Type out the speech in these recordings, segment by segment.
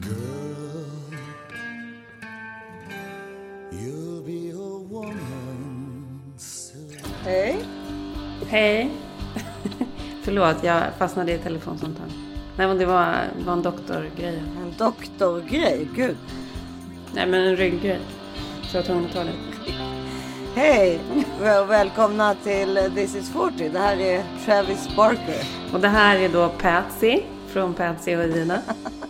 Girl, you'll be a woman. Hej. Hej. Förlåt, jag fastnade i ett telefonsamtal. Nej, men det var, var en doktorgrej. En doktorgrej, gud. Nej, men en rygggrej. Så jag var tvungen att ta det. Hej och välkomna till This is 40. Det här är Travis Barker. Och det här är då Patsy från Patsy och Ina.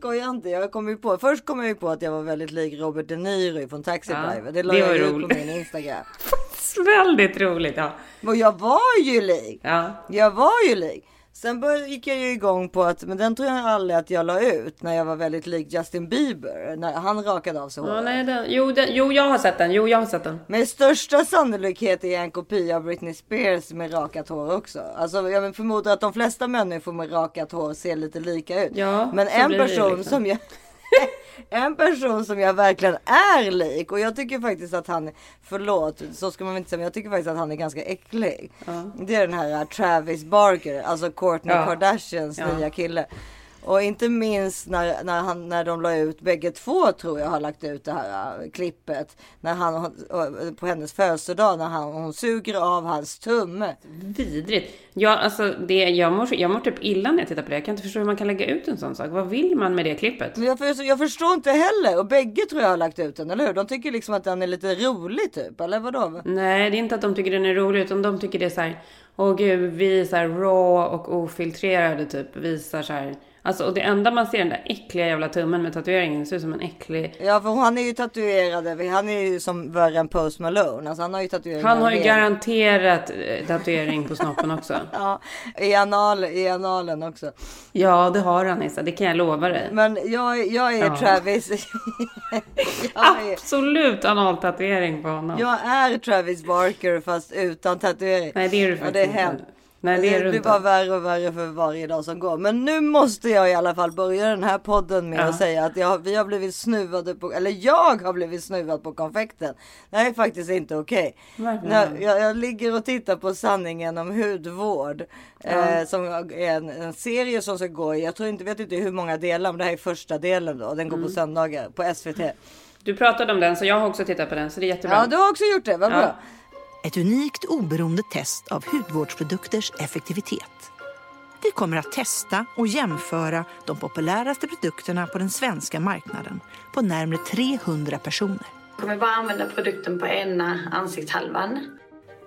Skoja inte, jag kom ju på. Först kom jag ju på att jag var väldigt lik Robert De Niro från Taxi Ja, Driver. Det la jag ut på min Instagram. Väldigt roligt, ja. Och jag var ju lik. Ja, Jag var ju lik. Sen gick jag ju igång på att, men den tror jag aldrig att jag la ut när jag var väldigt lik Justin Bieber. När han rakade av sig ja håret. nej, den, jo, den, jo, jag har sett den. Jo, jag har sett den. Med största sannolikhet är jag en kopia av Britney Spears med rakat hår också. Alltså jag förmodar att de flesta människor med rakat hår ser lite lika ut. Ja, Men en person liksom. som jag En person som jag verkligen är lik och jag tycker faktiskt att han, förlåt så ska man inte säga men jag tycker faktiskt att han är ganska äcklig. Det är den här uh, Travis Barker, alltså Kourtney Ja. Kardashians Ja. nya kille. Och inte minst när, när, han, när de la ut, bägge två tror jag har lagt ut det här uh, klippet. När han, på hennes födelsedag när han, hon suger av hans tumme. Vidrigt. Ja, alltså, det, jag, mår, jag mår typ illa när jag tittar på det. Jag kan inte förstå hur man kan lägga ut en sån sak. Vad vill man med det klippet? Jag, för, jag förstår inte heller och bägge tror jag har lagt ut den, eller hur? De tycker liksom att den är lite rolig typ, eller vadå? Nej, det är inte att de tycker den är rolig, utan de tycker det är så här, åh gud, vi är så här raw och ofiltrerade typ, visar så här. Alltså, och det enda man ser den där äckliga jävla tummen med tatueringen, ser ut som en äcklig... Ja, för han är ju tatuerad, han är ju som värre än Post Malone, alltså han har ju tatueringar. Han har ju garanterat eh, tatuering på snoppen också. Ja, i, anal, i analen också. Ja, det har han Issa, det kan jag lova dig. Men jag, jag är Ja. Travis. jag, är, Absolut analtatuering på honom. jag är Travis Barker fast utan tatuering. Nej, det är du faktiskt inte. Nej, det är det du blir bara värre och värre för varje dag som går. Men nu måste jag i alla fall börja den här podden med Ja. att säga att jag, vi har blivit snuvade på, eller jag har blivit snuvad på konfekten. Det här är faktiskt inte okej. När Jag, jag ligger och tittar på sanningen om hudvård. Eh, som är en, en serie som ska gå i, jag tror inte, vet inte hur många delar, men det här är första delen då. Den går Mm. på söndagar på SVT. Du pratade om den, så jag har också tittat på den, så det är jättebra. Ja, du har också gjort det, vad Ja. Ett unikt oberoende test av hudvårdsprodukters effektivitet. Vi kommer att testa och jämföra de populäraste produkterna på den svenska marknaden på närmare 300 personer. kommer bara använda produkten på ena ansiktshalvan.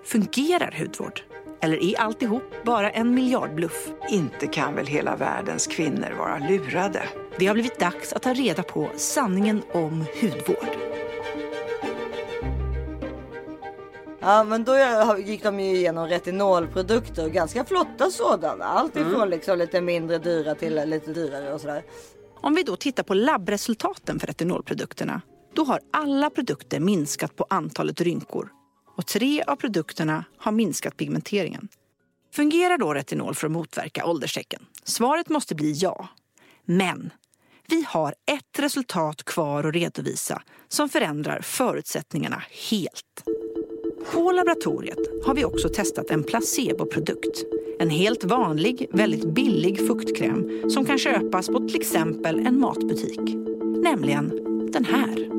Fungerar hudvård? Eller är alltihop bara en miljardbluff? Inte kan väl hela världens kvinnor vara lurade? Det har blivit dags att ta reda på sanningen om hudvård. Ja men då gick de ju igenom retinolprodukter, ganska flotta sådana. Allt ifrån liksom lite mindre dyra till lite dyrare och sådär. Om vi då tittar på labbresultaten för retinolprodukterna, då har alla produkter minskat på antalet rynkor och tre av produkterna har minskat pigmenteringen. Fungerar då retinol för att motverka ålderstecken? Svaret måste bli ja. Men vi har ett resultat kvar att redovisa som förändrar förutsättningarna helt. På laboratoriet har vi också testat en placeboprodukt. En helt vanlig, väldigt billig fuktkräm som kan köpas på till exempel en matbutik. Nämligen den här.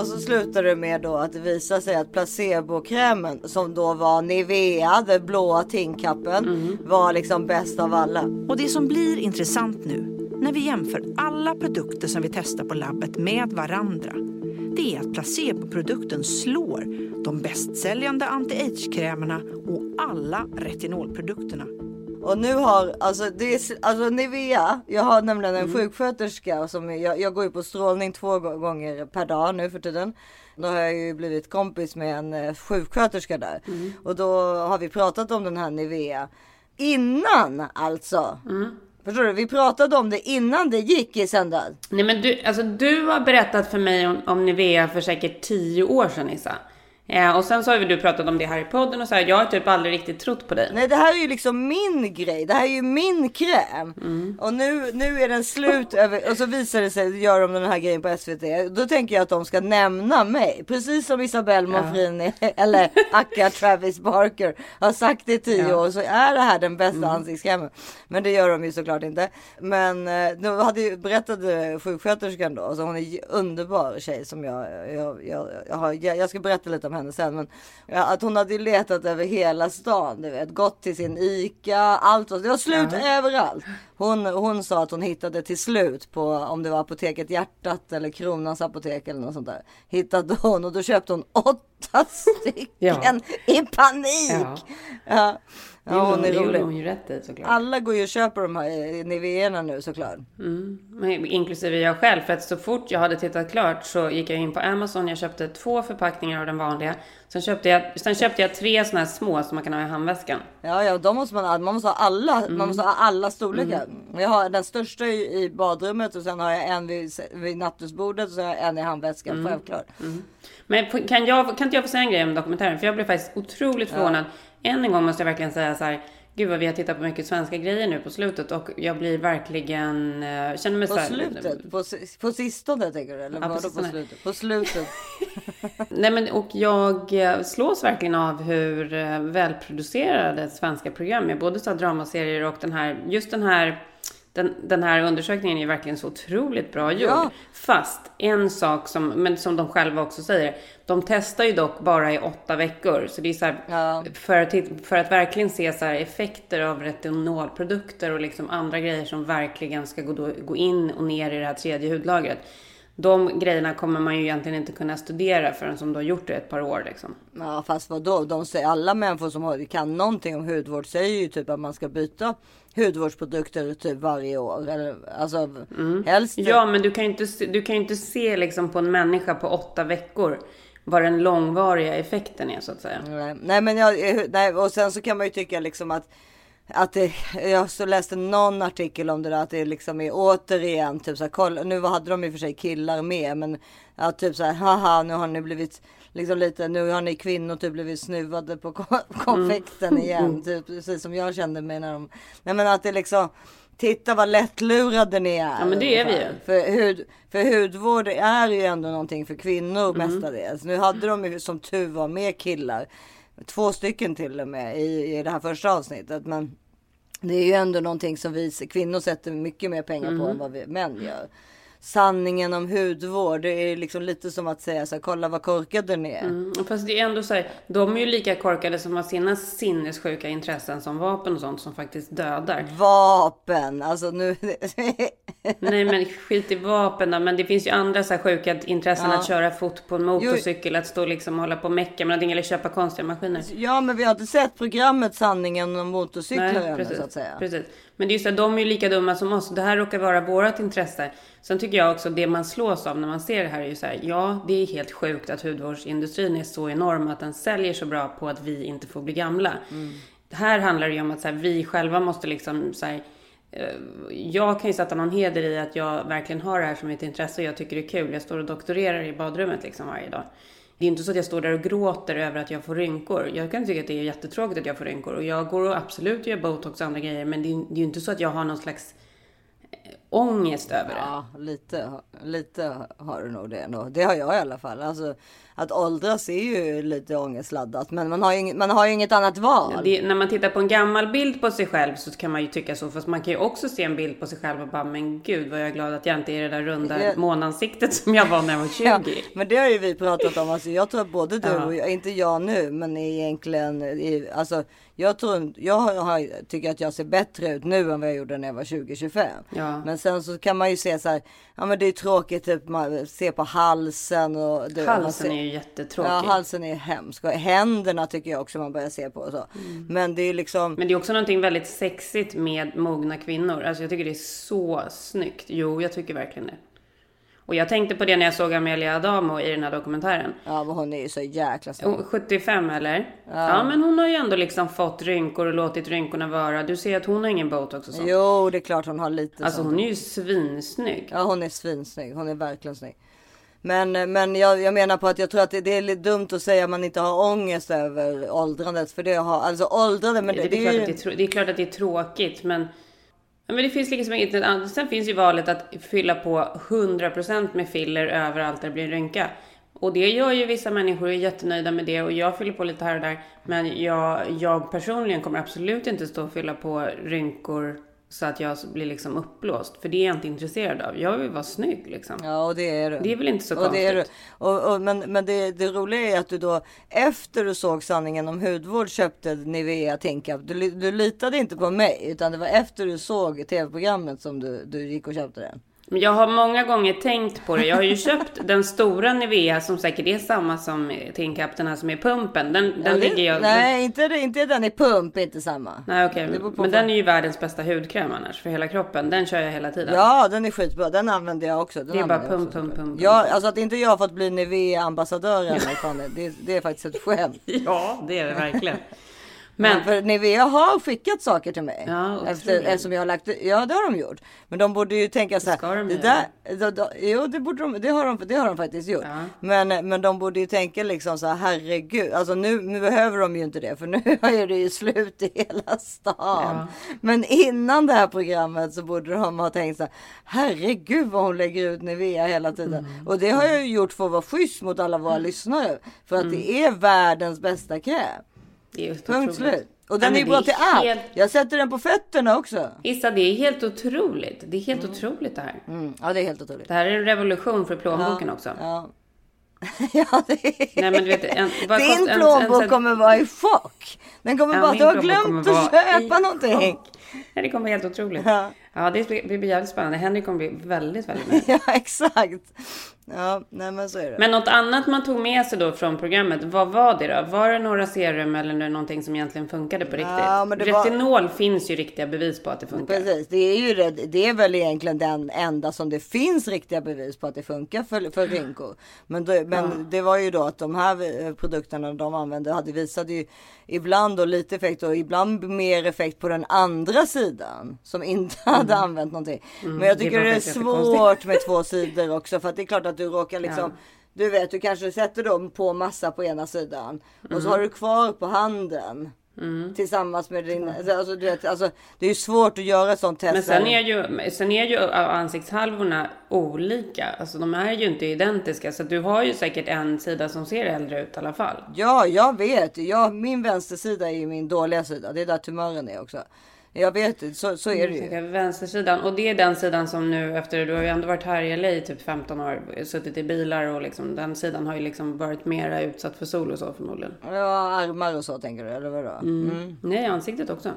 Och så slutar det med då att det visar sig att placebokrämen som då var Nivea, den blåa tingkappen, var liksom bäst av alla. Och det som blir intressant nu när vi jämför alla produkter som vi testar på labbet med varandra det är att placeboprodukten slår de bästsäljande anti-age-krämerna och alla retinolprodukterna. Och nu har, alltså, det är, alltså Nivea, jag har nämligen en sjuksköterska som jag, jag går ju på strålning två gå- gånger per dag nu för tiden. Då har jag ju blivit kompis med en eh, sjuksköterska där. Och då har vi pratat om den här Nivea. Innan alltså. Förstår du? Vi pratade om det innan det gick i söndags. Nej men du, alltså du har berättat för mig om, om Nivea för säkert tio år sedan Issa. Eh, och sen så har ju du pratat om det här i podden och så här, jag har typ aldrig riktigt trott på dig. Nej det här är ju liksom min grej. Det här är ju min kräm. Mm. Och nu, nu är den slut över, och så visar det sig, gör de den här grejen på SVT. Då tänker jag att de ska nämna mig. Precis som Isabelle Monfrini eller Akka Travis Barker har sagt i tio Ja. år så är det här den bästa Mm. ansiktskrämen. Men det gör de ju såklart inte. Men eh, då hade ju berättade sjuksköterskan då, så hon är underbar tjej som jag, jag, jag, jag, har, jag, jag ska berätta lite om henne sen. Men ja, att hon hade letat över hela stan, du vet, gått till sin ICA, allt. var- Det var slut överallt. Hon, hon sa att hon hittade till slut på om det var apoteket Hjärtat eller Kronans apotek eller något sånt där. Hittade hon och då köpte hon åtta stycken Ja. i panik. Ja. Ja. Ja, hon är rolig. hon ju rätt i såklart. Alla går ju och köper de här Niveorna nu såklart. Men Inklusive jag själv, för att så fort jag hade tittat klart så gick jag in på Amazon. Jag köpte två förpackningar av den vanliga. Sen köpte jag, sen köpte jag tre såna här små som man kan ha i handväskan. Ja, ja, de måste man, man måste ha alla, Mm. man måste ha alla storlekar. Jag har den största i, i badrummet och sen har jag en vid, vid nattduksbordet och så har jag en i handväskan, Mm. självklart. Men kan, jag, kan inte jag få säga en grej om dokumentären? För jag blev faktiskt otroligt förvånad. Än en gång måste jag verkligen säga så här. Gud vad vi har tittat på mycket svenska grejer nu på slutet och jag blir verkligen, eh, känner mig På så här, slutet, på, på sistone tänker du? Eller Ja, på vadå på sistone. slutet? På slutet. Nej men och jag eh, slås verkligen av hur eh, välproducerade svenska program är. Både så här dramaserier och den här, just den här den, den här undersökningen är verkligen så otroligt bra gjord. Ja. Fast en sak som, men som de själva också säger, de testar ju dock bara i åtta veckor. Så det är så här, Ja. för, att, för att verkligen se så effekter av retinolprodukter och liksom andra grejer som verkligen ska gå, då, gå in och ner i det här tredje hudlagret. De grejerna kommer man ju egentligen inte kunna studera förrän som du har gjort det ett par år liksom. Ja, fast vadå? De säger, alla människor som har, kan någonting om hudvård säger ju typ att man ska byta hudvårdsprodukter typ varje år. Eller, alltså helst. Ja, men du kan ju inte, du kan inte se liksom på en människa på åtta veckor vad den långvariga effekten är så att säga. Nej, nej men jag, eh, nej, och sen så kan man ju tycka liksom att att det, jag så läste någon artikel om det där att det liksom är återigen typ så här, kolla, nu hade de i och för sig killar med men att typ så här, haha nu har ni blivit liksom lite, nu har ni kvinnor typ blivit snuvade på ko- konfekten igen, typ precis som jag kände mig när de, nej men att det liksom Titta vad lättlurade ni är. Ja, men det är vi ju. För, hud, för hudvård är ju ändå någonting för kvinnor mestadels. Nu hade de ju som tur var med killar. Två stycken till och med i, i det här första avsnittet. Men det är ju ändå någonting som vi kvinnor sätter mycket mer pengar på än vad vi män gör. Sanningen om hudvård, det är liksom lite som att säga så här, kolla vad korkade ni är. Mm, fast det är ändå så här, de är ju lika korkade som har sina sinnessjuka intressen som vapen och sånt som faktiskt dödar. Vapen, alltså nu. Nej men skit i vapen då, men det finns ju andra så här sjuka intressen Ja. att köra fot på en motorcykel, att stå liksom och hålla på och mecka med någonting eller köpa konstiga maskiner. ja men vi har inte sett programmet Sanningen om motorcyklar ännu precis, så att säga. precis. Men det är ju så här, de är ju lika dumma som oss. Det här råkar vara vårt intresse. Sen tycker jag också det man slås av när man ser det här är ju så här, ja det är helt sjukt att hudvårdsindustrin är så enorm att den säljer så bra på att vi inte får bli gamla. Här handlar det ju om att så här, vi själva måste liksom så här, eh, jag kan ju sätta någon heder i att jag verkligen har det här som ett intresse och jag tycker det är kul. Jag står och doktorerar i badrummet liksom varje dag. Det är inte så att jag står där och gråter över att jag får rynkor. Jag kan tycka att det är jättetråkigt att jag får rynkor. Och jag går och absolut gör botox och andra grejer. Men det är, det är ju inte så att jag har någon slags eh, ångest över det. Ja, lite, lite har du nog det ändå. Det har jag i alla fall. Alltså, att åldras är ju lite ångestladdat. Men man har ju, man har ju inget annat val. Det, när man tittar på en gammal bild på sig själv så kan man ju tycka så. Fast man kan ju också se en bild på sig själv och bara, men gud vad jag är glad att jag inte är det där runda Ja. månansiktet som jag var när jag var 20. Ja, men det har ju vi pratat om. Alltså, jag tror att både du och jag, inte jag nu, men egentligen. Alltså, jag, tror, jag har, tycker att jag ser bättre ut nu än vad jag gjorde när jag var 20-25. Ja. Men sen så kan man ju se så här. Ja men det är tråkigt typ man ser på halsen och. Det, Halsen ser, är ju jättetråkig. Ja halsen är hemsk. Och händerna tycker jag också man börjar se på. Så. Mm. Men det är liksom. Men det är också någonting väldigt sexigt med mogna kvinnor. Alltså jag tycker det är så snyggt. Jo, jag tycker verkligen det. Och jag tänkte på det när jag såg Amelia Adamo i den här dokumentären. Ja men hon är ju så jäkla snygg. Hon- 75 eller? Ja. men hon har ju ändå liksom fått rynkor och låtit rynkorna vara. Du ser att hon har ingen botox och sånt. Jo det är klart hon har lite Alltså sånt. hon är ju svinsnygg. Ja hon är svinsnygg. Hon är verkligen snygg. Men, men jag, jag menar på att jag tror att det, det är lite dumt att säga att man inte har ångest över åldrandet. För det har, alltså åldrade, men det, det, det, är klart är att ju... det, är det är klart att det är tråkigt, men, ja, men det finns liksom inget annat. Alltså, sen finns ju valet att fylla på 100% med filler överallt där det blir en rynka. Och det gör ju vissa människor och är jättenöjda med det och jag fyller på lite här och där. Men jag, jag personligen kommer absolut inte stå och fylla på rynkor så att jag blir liksom uppblåst. För det är jag inte intresserad av. Jag vill vara snygg liksom. Ja, och det är du. Det är väl inte så och det är du. konstigt? Och, och, men men det, det roliga är att du då efter du såg sanningen om hudvård köpte Nivea Tinkup. Du, du litade inte på mig utan det var efter du såg tv-programmet som du, du gick och köpte den. Jag har många gånger tänkt på det. Jag har ju köpt den stora Nivea som säkert är samma som den här som är pumpen. Den, den Ja, det- ligger jag... Nej, inte, inte den i pump, inte samma. Nej okej, på men den är ju världens bästa hudkräm annars för hela kroppen. Den kör jag hela tiden. Ja, den är skitbra. Den använder jag också. Den Det är bara pump, också. pump, pump, Ja, pump. alltså att inte jag har fått bli Nivea-ambassadör ännu, fan, det, det är faktiskt ett skämt. Ja, det är det verkligen. Men för Nivea har skickat saker till mig. Ja, efter, eftersom jag har lagt Ja, det har de gjort. Men de borde ju tänka så här. ska de det där, då, då, jo, det borde de. Det har de, det har de faktiskt gjort. Ja. Men, men de borde ju tänka liksom så här. Herregud, alltså nu, nu behöver de ju inte det, för nu är det ju slut i hela stan. Ja. Men innan det här programmet så borde de ha tänkt så här. Herregud vad hon lägger ut Nivea hela tiden. Mm. Och det har jag ju gjort för att vara schysst mot alla våra lyssnare. För att det Mm. är världens bästa kräm. Det är Punkt otroligt. slut. Och den Nej, är ju bra till allt. helt- Jag sätter den på fötterna också. Issa, det är helt otroligt. Det är helt otroligt det här. Mm, ja, det är helt otroligt. Det här är en revolution för plånboken också. Ja. ja, det är... Nej men du vet, en, vad Din kost- en- en- plånbok en- kommer vara i chock. Den kommer Ja, bara, du har plånbok glömt att vara köpa i någonting. Nej, det kommer bli helt otroligt. Ja. Ja, det blir jävligt spännande. Henrik kommer bli väldigt, väldigt nöjd. Ja, exakt. Ja, nej men så är det. Men något annat man tog med sig då från programmet, vad var det då? Var det några serum eller någonting som egentligen funkade på riktigt? Ja, det var- Retinol finns ju riktiga bevis på att det funkar. Precis, det är ju det, det är väl egentligen den enda som det finns riktiga bevis på att det funkar för, för rynkor. Men, det, men det var ju då att de här eh, produkterna de använde hade visade ju ibland då lite effekt och ibland mer effekt på den andra sidan som inte hade använt någonting. Men jag det tycker var det är svårt med två sidor också för att det är klart att du råkar liksom Du vet, du kanske sätter dem på massa på ena sidan och Mm. så har du kvar på handen tillsammans med din. Alltså, du vet, alltså, det är ju svårt att göra ett sånt test. Men sen är ju, sen är ju ansiktshalvorna olika. Alltså de är ju inte identiska. Så du har ju säkert en sida som ser äldre ut i alla fall. Ja, jag vet. Jag, min vänstersida är ju min dåliga sida. Det är där tumören är också. Jag vet, så, så är det ju. Vänstersidan. Och det är den sidan som nu efter, du har ju ändå varit här i LA i typ 15 år, suttit i bilar och liksom den sidan har ju liksom varit mera utsatt för sol och så förmodligen. Ja, armar och så tänker du, eller vadå? Mm. Nej, ansiktet också.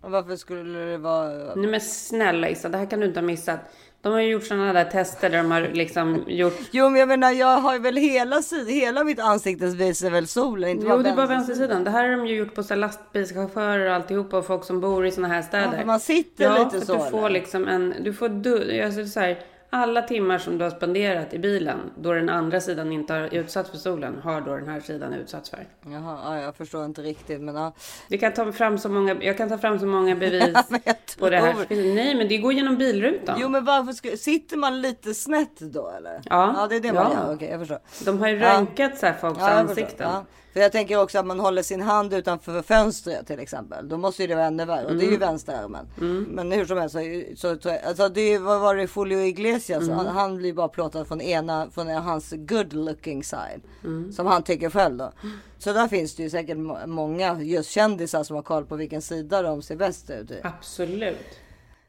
Och Varför skulle det vara? Nej men snälla Issa, det här kan du inte ha missat. De har ju gjort sådana där tester där de har liksom gjort... Jo, men jag menar, jag har ju väl hela sidan, hela mitt ansikte visar väl solen, inte Jo, det är bara vänstersidan. Det här har de ju gjort på så lastbilschaufförer och alltihopa och folk som bor i sådana här städer. Ja, man sitter ja, lite så, att du får eller? liksom en... Du får du, alltså så här, alla timmar som du har spenderat i bilen då den andra sidan inte har utsatts för solen har då den här sidan utsatts för. Jaha, ja, jag förstår inte riktigt, men ja. Vi kan ta fram så många, jag kan ta fram så många bevis jag på det här. Nej, men det går genom bilrutan. Jo, men varför ska, sitter man lite snett då eller? Ja. ja det är det man Ja. gör. Okej, jag förstår. De har ju Ja. röntgat så här folks Ja, ansikten. För jag tänker också att man håller sin hand utanför fönstret till exempel. Då måste ju det vara ännu värre. Och det är Mm. ju vänsterarmen. Men hur som helst så, så, så alltså det är- vad var det Julio Iglesias? Mm. Han, han blir bara plåtad från ena, från hans good looking side. Mm. Som han tycker själv då. Så där finns det ju säkert må- många just kändisar som har koll på vilken sida de ser bäst ut i. Absolut.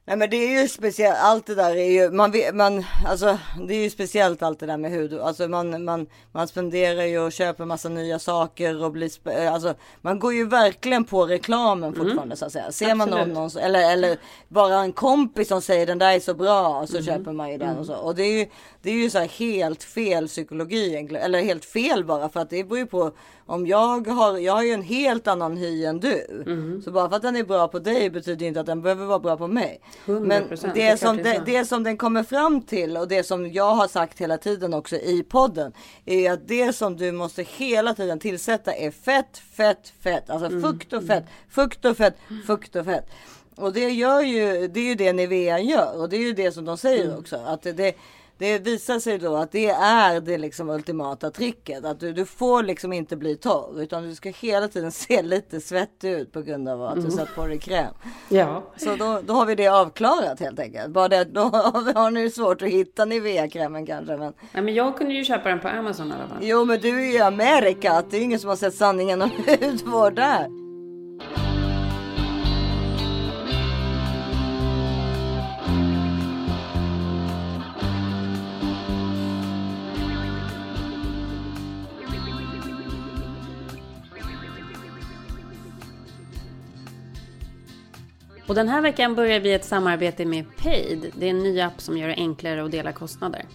Nej men det är ju speciellt, allt det där är ju, man man, alltså det är ju speciellt allt det där med hud. Alltså man, man, man spenderar ju och köper massa nya saker och blir, eh, alltså man går ju verkligen på reklamen fortfarande så att säga. Ser man någon, Absolut. eller, eller bara en kompis som säger den där är så bra och så köper man ju den och så. Och det är ju, det är ju så här helt fel psykologi egentligen, eller helt fel bara för att det beror ju på om jag har, jag har ju en helt annan hy än du. Så bara för att den är bra på dig betyder inte att den behöver vara bra på mig. 100%, Men det som, det det, som den kommer fram till och det som jag har sagt hela tiden också i podden är att det som du måste hela tiden tillsätta är fett, fett, fett. Alltså Mm. fukt och fett, fukt och fett, fukt och fett. Och det gör ju, det är ju det Nivea gör och det är ju det som de säger Mm. också. Att det, det visar sig då att det är det liksom ultimata tricket. Att du, du får liksom inte bli torr utan du ska hela tiden se lite svettig ut på grund av att du satt på dig kräm. Ja. Så då, då har vi det avklarat helt enkelt. Bara det, då har ni svårt att hitta Nivea-krämen kanske. Men... ja. Men jag kunde ju köpa den på Amazon i alla fall. Jo men du är ju i Amerika. Det är ingen som har sett sanningen om hudvård där. Och den här veckan börjar vi ett samarbete med Paid. Det är en ny app som gör det enklare att dela kostnader.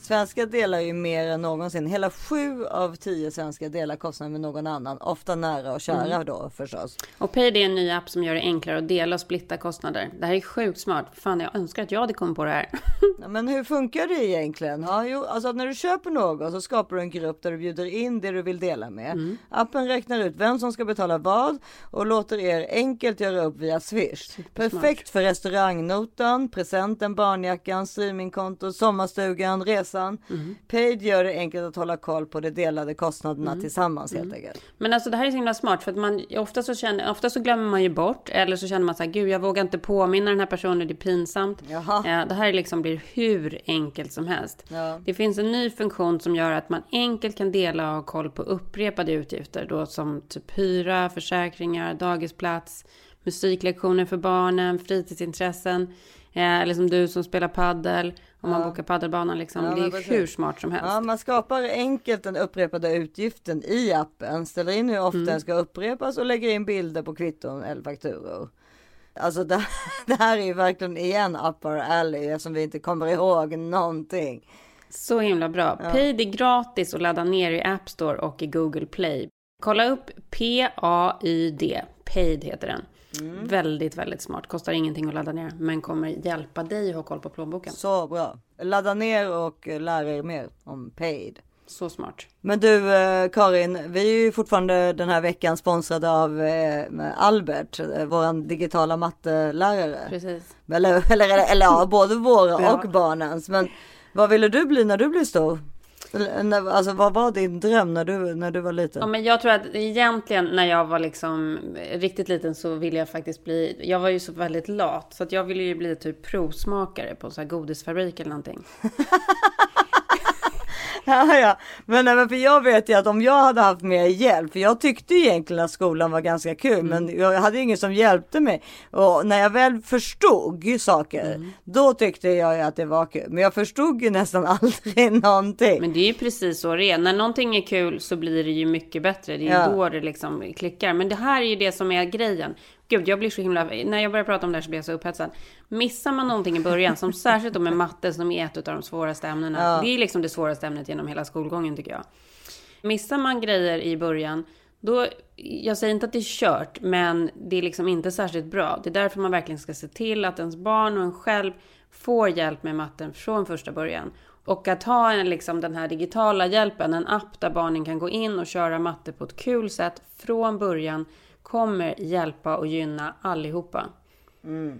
Svenskar delar ju mer än någonsin. Hela sju av tio svenskar delar kostnader med någon annan. Ofta nära och kära då förstås. Och Paid är en ny app som gör det enklare att dela och splitta kostnader. Det här är sjukt smart. Fan, jag önskar att jag hade kommit på det här. Ja, men hur funkar det egentligen? Ja, jo, alltså när du köper något så skapar du en grupp där du bjuder in det du vill dela med. Appen räknar ut vem som ska betala vad och låter er enkelt göra upp via Swish. Perfekt för restaurangnotan, presenten, barnjackan, streamingkontot, sommarstugan, resan. Paid gör det enkelt att hålla koll på de delade kostnaderna tillsammans helt enkelt. Men alltså det här är så himla smart för att man ofta så, känner, ofta så glömmer man ju bort eller så känner man så här, gud jag vågar inte påminna den här personen, det är pinsamt. Jaha. Ja, det här liksom blir hur enkelt som helst. Ja. Det finns en ny funktion som gör att man enkelt kan dela och ha koll på upprepade utgifter då som typ hyra, försäkringar, dagisplats, musiklektioner för barnen, fritidsintressen. eh, Eller som du som spelar paddel. Om man bokar paddelbanan liksom. Ja, det är precis. hur smart som helst. Ja, man skapar enkelt den upprepade utgiften i appen, ställer in hur ofta den ska upprepas och lägger in bilder på kvitton eller fakturor. Alltså det, det här är ju verkligen igen Upper Alley eftersom vi inte kommer ihåg någonting. Så himla bra. Paid är gratis att ladda ner i App Store och i Google Play. Kolla upp P-A-Y-D. Paid heter den. Mm. Väldigt, väldigt smart. Kostar ingenting att ladda ner, men kommer hjälpa dig att ha koll på plånboken. Så bra. Ladda ner och lär er mer om paid. Så smart. Men du eh, Karin, vi är ju fortfarande den här veckan sponsrade av eh, Albert, eh, våran digitala mattelärare. Precis. Eller, eller, eller, eller ja, både våra och barnens. Men vad ville du bli när du blev stor? Alltså vad var din dröm när du, när du var liten? Ja, men jag tror att egentligen när jag var liksom riktigt liten så ville jag faktiskt bli, jag var ju så väldigt lat, så att jag ville ju bli typ provsmakare på en sån här godisfabrik eller någonting. Ja, ja. Men, nej, men för jag vet ju att om jag hade haft mer hjälp, för jag tyckte egentligen att skolan var ganska kul, men jag hade ingen som hjälpte mig. Och när jag väl förstod saker, då tyckte jag ju att det var kul. Men jag förstod ju nästan aldrig någonting. Men det är ju precis så det är. När någonting är kul så blir det ju mycket bättre. Det är Ja. ju då det liksom klickar. Men det här är ju det som är grejen. Gud, jag blir så himla... När jag börjar prata om det här så blir jag så upphetsad. Missar man någonting i början, som särskilt då med matte som är ett av de svåraste ämnena. Det är liksom det svåraste ämnet genom hela skolgången tycker jag. Missar man grejer i början, då, jag säger inte att det är kört, men det är liksom inte särskilt bra. Det är därför man verkligen ska se till att ens barn och en själv får hjälp med matten från första början. Och att ha en, liksom, den här digitala hjälpen, en app där barnen kan gå in och köra matte på ett kul sätt från början, kommer hjälpa och gynna allihopa.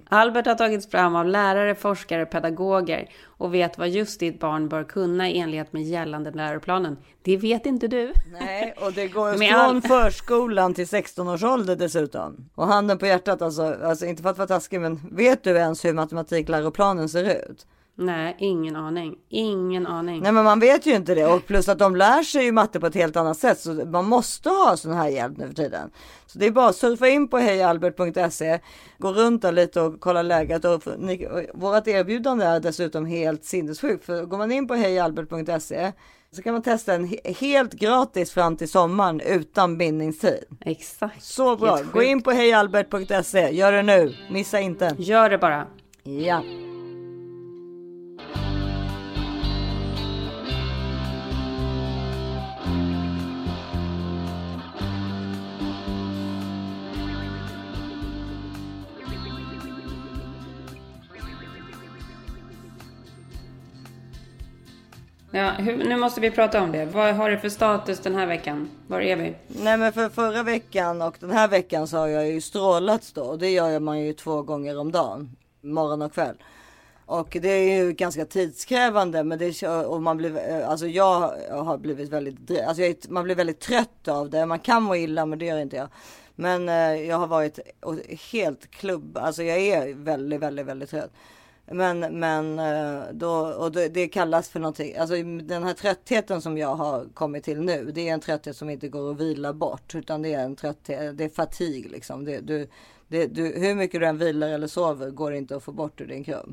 Albert har tagits fram av lärare, forskare, pedagoger och vet vad just ditt barn bör kunna i enlighet med gällande läroplanen. Det vet inte du. Nej, och det går från all- förskolan till 16 års ålder dessutom. Och handen på hjärtat alltså, alltså inte för att vara taskig, men vet du ens hur matematikläroplanen ser ut? Nej, ingen aning. Ingen aning. Nej men man vet ju inte det och plus att de lär sig ju matte på ett helt annat sätt så man måste ha sån här hjälp nu för tiden. Så det är bara att surfa in på hejalbert.se, gå runt där lite och kolla läget och ni, och vårat erbjudande är dessutom helt sinnessjukt för går man in på hejalbert.se så kan man testa en he- helt gratis fram till sommaren utan bindningstid. Exakt. Så bra, gå in på hejalbert.se, gör det nu, missa inte. Gör det bara. Ja. Ja, hur, nu måste vi prata om det. Vad har du för status den här veckan? Var är vi? Nej men för förra veckan och den här veckan så har jag ju strålats då. Och det gör man ju två gånger om dagen. Morgon och kväll. Och det är ju ganska tidskrävande. Men det, och man blir, eh, alltså jag har blivit väldigt, alltså jag, man blir väldigt trött av det. Man kan må illa men det gör inte jag. Men eh, jag har varit helt klubb, alltså jag är väldigt, väldigt, väldigt trött. Men, men eh, då, och det, kallas för någonting, alltså den här tröttheten som jag har kommit till nu, det är en trötthet som inte går att vila bort, utan det är en trötthet, det är fatig liksom. Det, du, det, du, hur mycket du än vilar eller sover går det inte att få bort ur din kropp.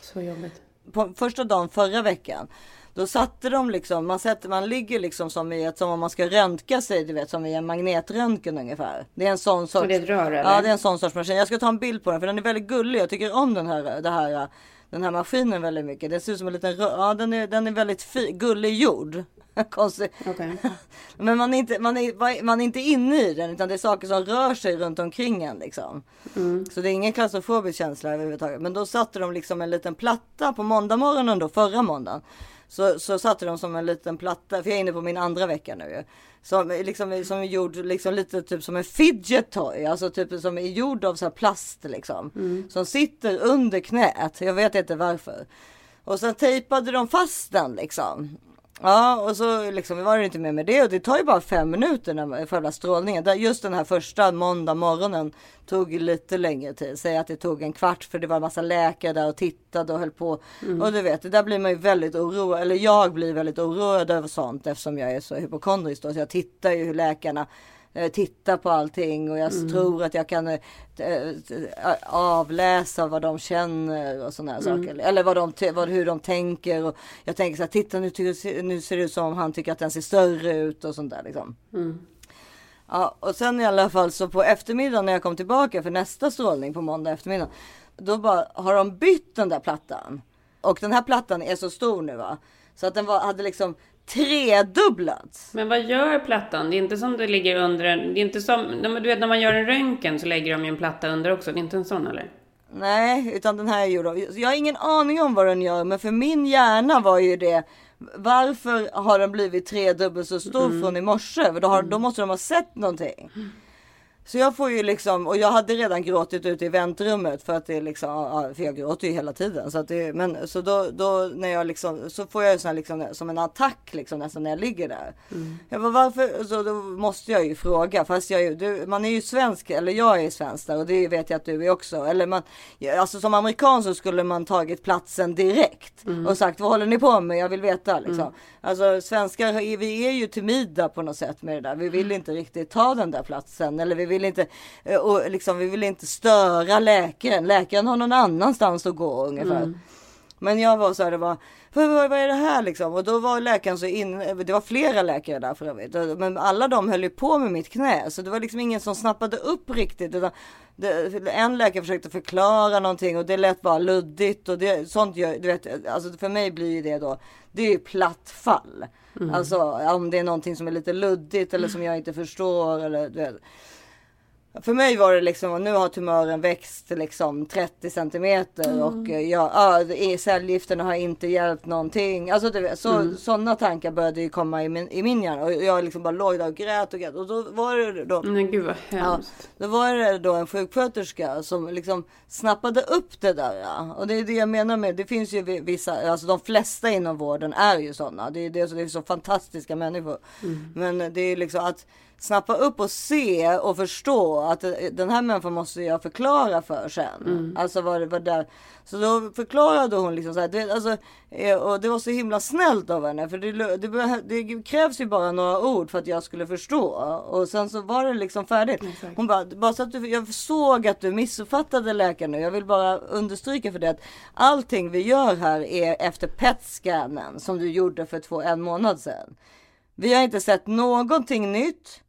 Så jobbigt. På första dagen förra veckan, då satte de liksom, man, sätter, man ligger liksom som i ett, som om man ska röntga sig, du vet som i en magnetröntgen ungefär. Det är en sån sorts. det rör? Ja, det är en sån sorts maskin. Jag ska ta en bild på den för den är väldigt gullig. Jag tycker om den här, det här, den här maskinen väldigt mycket. Det ser ut som en liten. Ja, den är, den är väldigt fi, gullig gjord. Okay. Men man är, inte, man, är, man är inte inne i den utan det är saker som rör sig runt omkring en. Liksom. Mm. Så det är ingen klaustrofobisk känsla överhuvudtaget. Men då satte de liksom en liten platta på måndag morgonen då, förra måndagen. Så, så satte de som en liten platta, för jag är inne på min andra vecka nu ju. Som, liksom, som är gjord liksom lite typ som en fidget toy, alltså typ som är gjord av så plast liksom. Mm. Som sitter under knät, jag vet inte varför. Och sen tejpade de fast den liksom. Ja, och så liksom var det inte mer med det och det tar ju bara fem minuter när, själva strålningen. Just den här första måndag morgonen tog lite längre tid. Säg att det tog en kvart för det var en massa läkare där och tittade och höll på. Mm. Och du vet, det där blir man ju väldigt oroad, eller jag blir väldigt oroad över sånt eftersom jag är så hypokondrisk då. Så jag tittar ju hur läkarna titta på allting och jag mm. tror att jag kan äh, avläsa vad de känner och sådana mm. saker. Eller vad de, vad, hur de tänker. Och jag tänker så här, titta nu, nu ser det ut som han tycker att den ser större ut och sånt där liksom. Mm. Ja, och sen i alla fall så på eftermiddagen när jag kom tillbaka för nästa strålning på måndag eftermiddag. Då bara har de bytt den där plattan. Och den här plattan är så stor nu va. Så att den var, hade liksom tredubblats. Men vad gör plattan? Det är inte som det ligger under en... Det är inte som... Du vet när man gör en röntgen så lägger de ju en platta under också. Det är inte en sån eller? Nej, utan den här är gjord av... Jag har ingen aning om vad den gör, men för min hjärna var ju det... Varför har den blivit tredubbelt så stor mm. från i morse? För då, har, då måste de ha sett någonting. Så jag får ju liksom, och jag hade redan gråtit ute i väntrummet för att det är liksom, för jag gråter ju hela tiden. Så att det, men så då, då när jag liksom, så får jag sån liksom, som en attack liksom nästan när jag ligger där. Mm. Jag bara, varför? Så då måste jag ju fråga, fast jag ju, du, man är ju svensk, eller jag är svensk där och det vet jag att du är också. Eller man, alltså som amerikan så skulle man tagit platsen direkt mm. och sagt, vad håller ni på med? Jag vill veta liksom. Mm. Alltså svenskar, vi är ju timida på något sätt med det där. Vi vill mm. inte riktigt ta den där platsen eller vi vill inte, eh, och liksom, vi vill inte störa läkaren. Läkaren har någon annanstans att gå ungefär. Mm. Men jag var så här, det var, vad, vad, är det här liksom? Och då var läkaren så in, det var flera läkare där för övrigt. Men alla de höll ju på med mitt knä. Så det var liksom ingen som snappade upp riktigt. Utan det, en läkare försökte förklara någonting och det lät bara luddigt. Och det, sånt gör, du vet, alltså för mig blir det då, det är ju platt fall. Mm. Alltså om det är någonting som är lite luddigt eller som jag inte förstår. Eller, du vet. För mig var det liksom, nu har tumören växt liksom 30 centimeter mm. och eh, jag, ja, cellgifterna har inte hjälpt någonting. Alltså det, så, mm. sådana tankar började ju komma i min, i min hjärna och jag liksom bara låg där och grät och grät. Och då var det då. Men gud vad hemskt. Ja, då var det då en sjuksköterska som liksom snappade upp det där. Ja. Och det är det jag menar med, det finns ju vissa, alltså de flesta inom vården är ju sådana. Det är, det, det är så fantastiska människor. Mm. Men det är liksom att snappa upp och se och förstå att den här människan måste jag förklara för sen. Mm. Alltså vad, vad där. Så då förklarade hon liksom så här. Det, alltså, eh, och det var så himla snällt av henne. För det, det, det, krävs ju bara några ord för att jag skulle förstå. Och sen så var det liksom färdigt. Exakt. Hon bara, bara så att du, jag såg att du missuppfattade läkaren nu. Jag vill bara understryka för det att allting vi gör här är efter PET-scannen som du gjorde för två, en månad sedan. Vi har inte sett någonting nytt.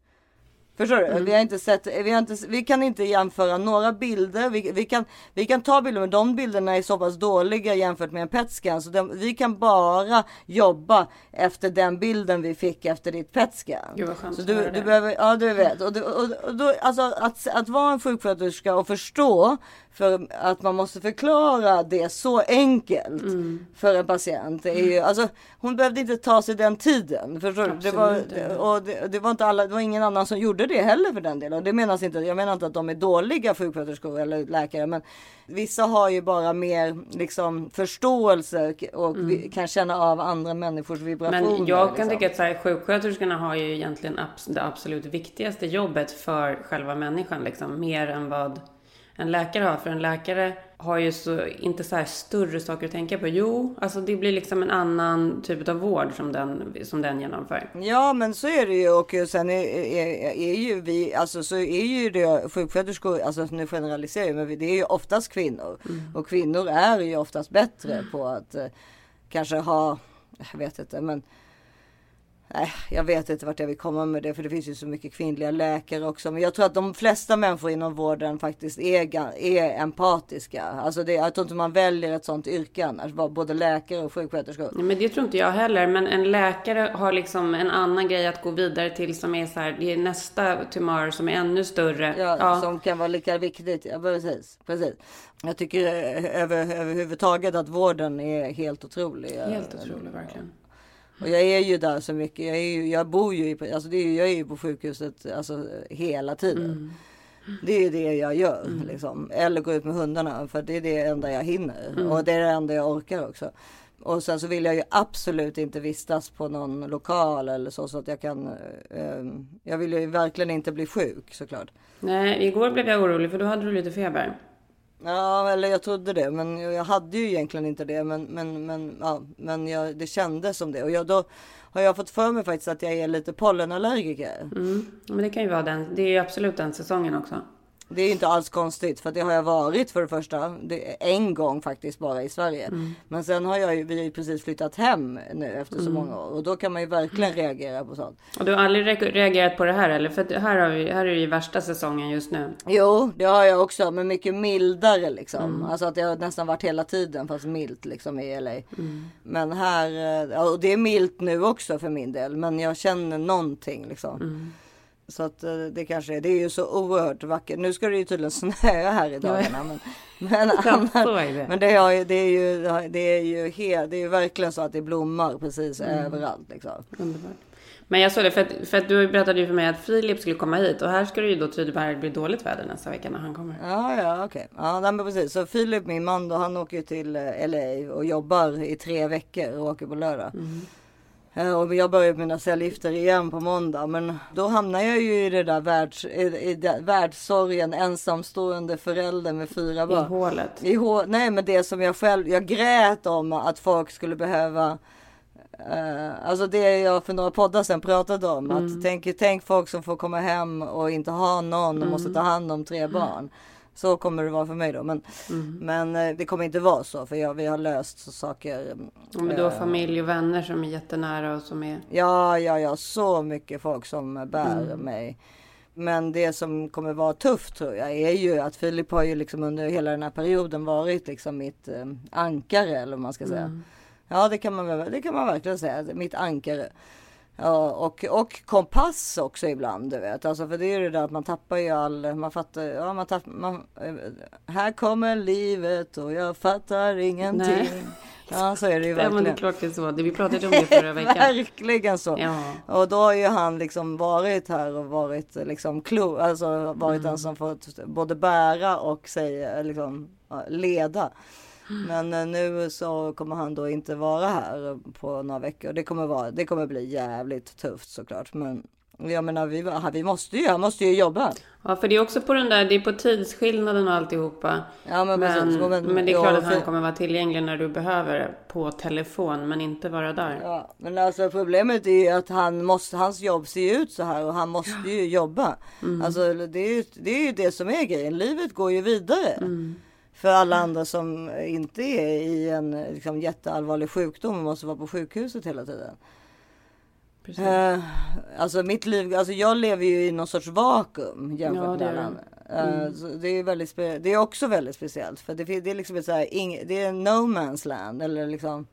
Förstår du? Mm. Vi, har inte sett, vi, har inte, vi kan inte jämföra några bilder. Vi, vi, kan, vi kan ta bilder men de bilderna är så pass dåliga jämfört med en PET-scan. Så de, vi kan bara jobba efter den bilden vi fick efter ditt PET-scan. Gud vad skönt så du, du behöver, ja du vet. Och, och, och då, alltså, att, att vara en sjuksköterska och förstå för att man måste förklara det så enkelt mm. för en patient. är ju, alltså, hon behövde inte ta sig den tiden. Förstår du? Det var, och det, det, var inte alla, det var ingen annan som gjorde det heller för den delen. Och det menas inte, jag menar inte att de är dåliga sjuksköterskor eller läkare. Men vissa har ju bara mer liksom förståelse och vi kan känna av andra människors vibrationer. Mm. Men jag kan liksom. tycka att så här, sjuksköterskorna har ju egentligen abs- det absolut viktigaste jobbet för själva människan. Liksom, mer än vad en läkare har. För en läkare har ju så, inte så här större saker att tänka på. Jo, alltså det blir liksom en annan typ av vård som den, som den genomför. Ja men så är det ju och sen är, är, är ju vi, alltså så är ju det sjuksköterskor, alltså nu generaliserar jag men det är ju oftast kvinnor. Och kvinnor är ju oftast bättre på att eh, kanske ha, jag vet inte men Nej, jag vet inte vart jag vill komma med det för det finns ju så mycket kvinnliga läkare också. Men jag tror att de flesta människor inom vården faktiskt är, är empatiska. Alltså det, jag tror inte man väljer ett sånt yrke annars. Både läkare och sjuksköterskor. Nej, Men det tror inte jag heller. Men en läkare har liksom en annan grej att gå vidare till som är så här, det är nästa tumör som är ännu större. Ja, Som kan vara lika viktigt. Ja, precis, precis. Jag tycker eh, över, överhuvudtaget att vården är helt otrolig. Helt otroligt verkligen. Och jag är ju där så mycket. Jag, är ju, jag bor ju, i- alltså det är, jag är ju på sjukhuset alltså, hela tiden. Mm. Det är det jag gör. Liksom. Eller gå ut med hundarna. För det är det enda jag hinner. Mm. Och det är det enda jag orkar också. Och sen så vill jag ju absolut inte vistas på någon lokal eller så. Så att jag kan. Eh, jag vill ju verkligen inte bli sjuk såklart. Nej, igår blev jag orolig för då hade du lite feber. Ja, eller jag trodde det, men jag hade ju egentligen inte det. Men, men, men, ja, men jag, det kändes som det. Och jag, då har jag fått för mig faktiskt att jag är lite pollenallergiker. Mm. Men det kan ju vara den. Det är ju absolut den säsongen också. Det är inte alls konstigt, för det har jag varit för det första. Det, en gång faktiskt bara i Sverige. Men sen har jag ju, vi har ju precis flyttat hem nu efter så många år. Och då kan man ju verkligen reagera på sånt. Och du har aldrig re- reagerat på det här eller? För här, har vi, här är det ju värsta säsongen just nu. Jo, det har jag också, men mycket mildare liksom. Alltså att det har nästan varit hela tiden fast milt liksom i LA. Men här, eh, och det är milt nu också för min del. Men jag känner någonting liksom. Så att eh, det kanske är, det är ju så oerhört vackert. Nu ska det ju tydligen snöa här i dagarna. Men, men, annars, är men det, ju, det är ju, det är ju helt, det är ju verkligen så att det blommar precis överallt liksom. Underbart. Men jag såg det, för att, för att du berättade ju för mig att Filip skulle komma hit. Och här ska det ju då tydligen bli dåligt väder nästa vecka när han kommer. Ja, ja, okej. Ja, nej, men precis. Så Filip, min man då, han åker ju till eh, LA och jobbar i tre veckor och åker på lördag. Eh, Och jag börjar mina cellgifter igen på måndag. Men då hamnar jag ju i det där världs, i, i det, världssorgen, ensamstående förälder med fyra I barn. hålet. I hå- nej, men det som jag själv, jag grät om att folk skulle behöva eh, alltså det jag för några poddar sedan pratade om. Att tänk, tänk folk som får komma hem och inte ha någon och måste ta hand om tre barn. Så kommer det vara för mig då. Men, men eh, det kommer inte vara så för jag, vi har löst saker. Ja, Men du har familj och vänner som är jättenära och som är... Ja, ja, ja, så mycket folk som bär mig. Men det som kommer vara tufft tror jag är ju att Filip har ju liksom under hela den här perioden varit liksom mitt eh, ankare eller vad man ska säga. Ja, det kan man, det kan man verkligen säga. Mitt ankare. Ja, och, och kompass också ibland, du vet. Alltså, för det är ju det där att man tappar ju all, man fattar, ja man tappar, man, eh, här kommer livet och jag fattar ingenting. Nej. Ja, så är det ju Ja, men det är verkligen. klart det är så. Vi pratade om det förra veckan. Verkligen så. Ja. Och då har ju han liksom varit här och varit liksom klo, alltså varit Mm. den som fått både bära och säga, liksom leda. Men eh, nu så kommer han då inte vara här på några veckor. Det kommer, vara, det kommer bli jävligt tufft såklart. Men jag menar, vi, vi måste ju, han måste ju jobba. Ja, för det är också på den där, det är på tidsskillnaden och alltihopa. Ja, men Men, precis. men, Men- det är klart ja, att han kommer vara tillgänglig när du behöver på telefon, men inte vara där. Ja, men alltså problemet är ju att han måste, hans jobb ser ju ut så här och han måste ju jobba. Alltså det är, ju, det är ju det som är grejen. Livet går ju vidare. För alla andra som inte är i en liksom, jätteallvarlig sjukdom och måste vara på sjukhuset hela tiden. Precis. Eh, alltså mitt liv, alltså jag lever ju i någon sorts vakuum jämfört Ja, det med alla andra. Eh, så det är väldigt det är också väldigt speciellt för det, det är liksom ett så här, det är no man's land eller liksom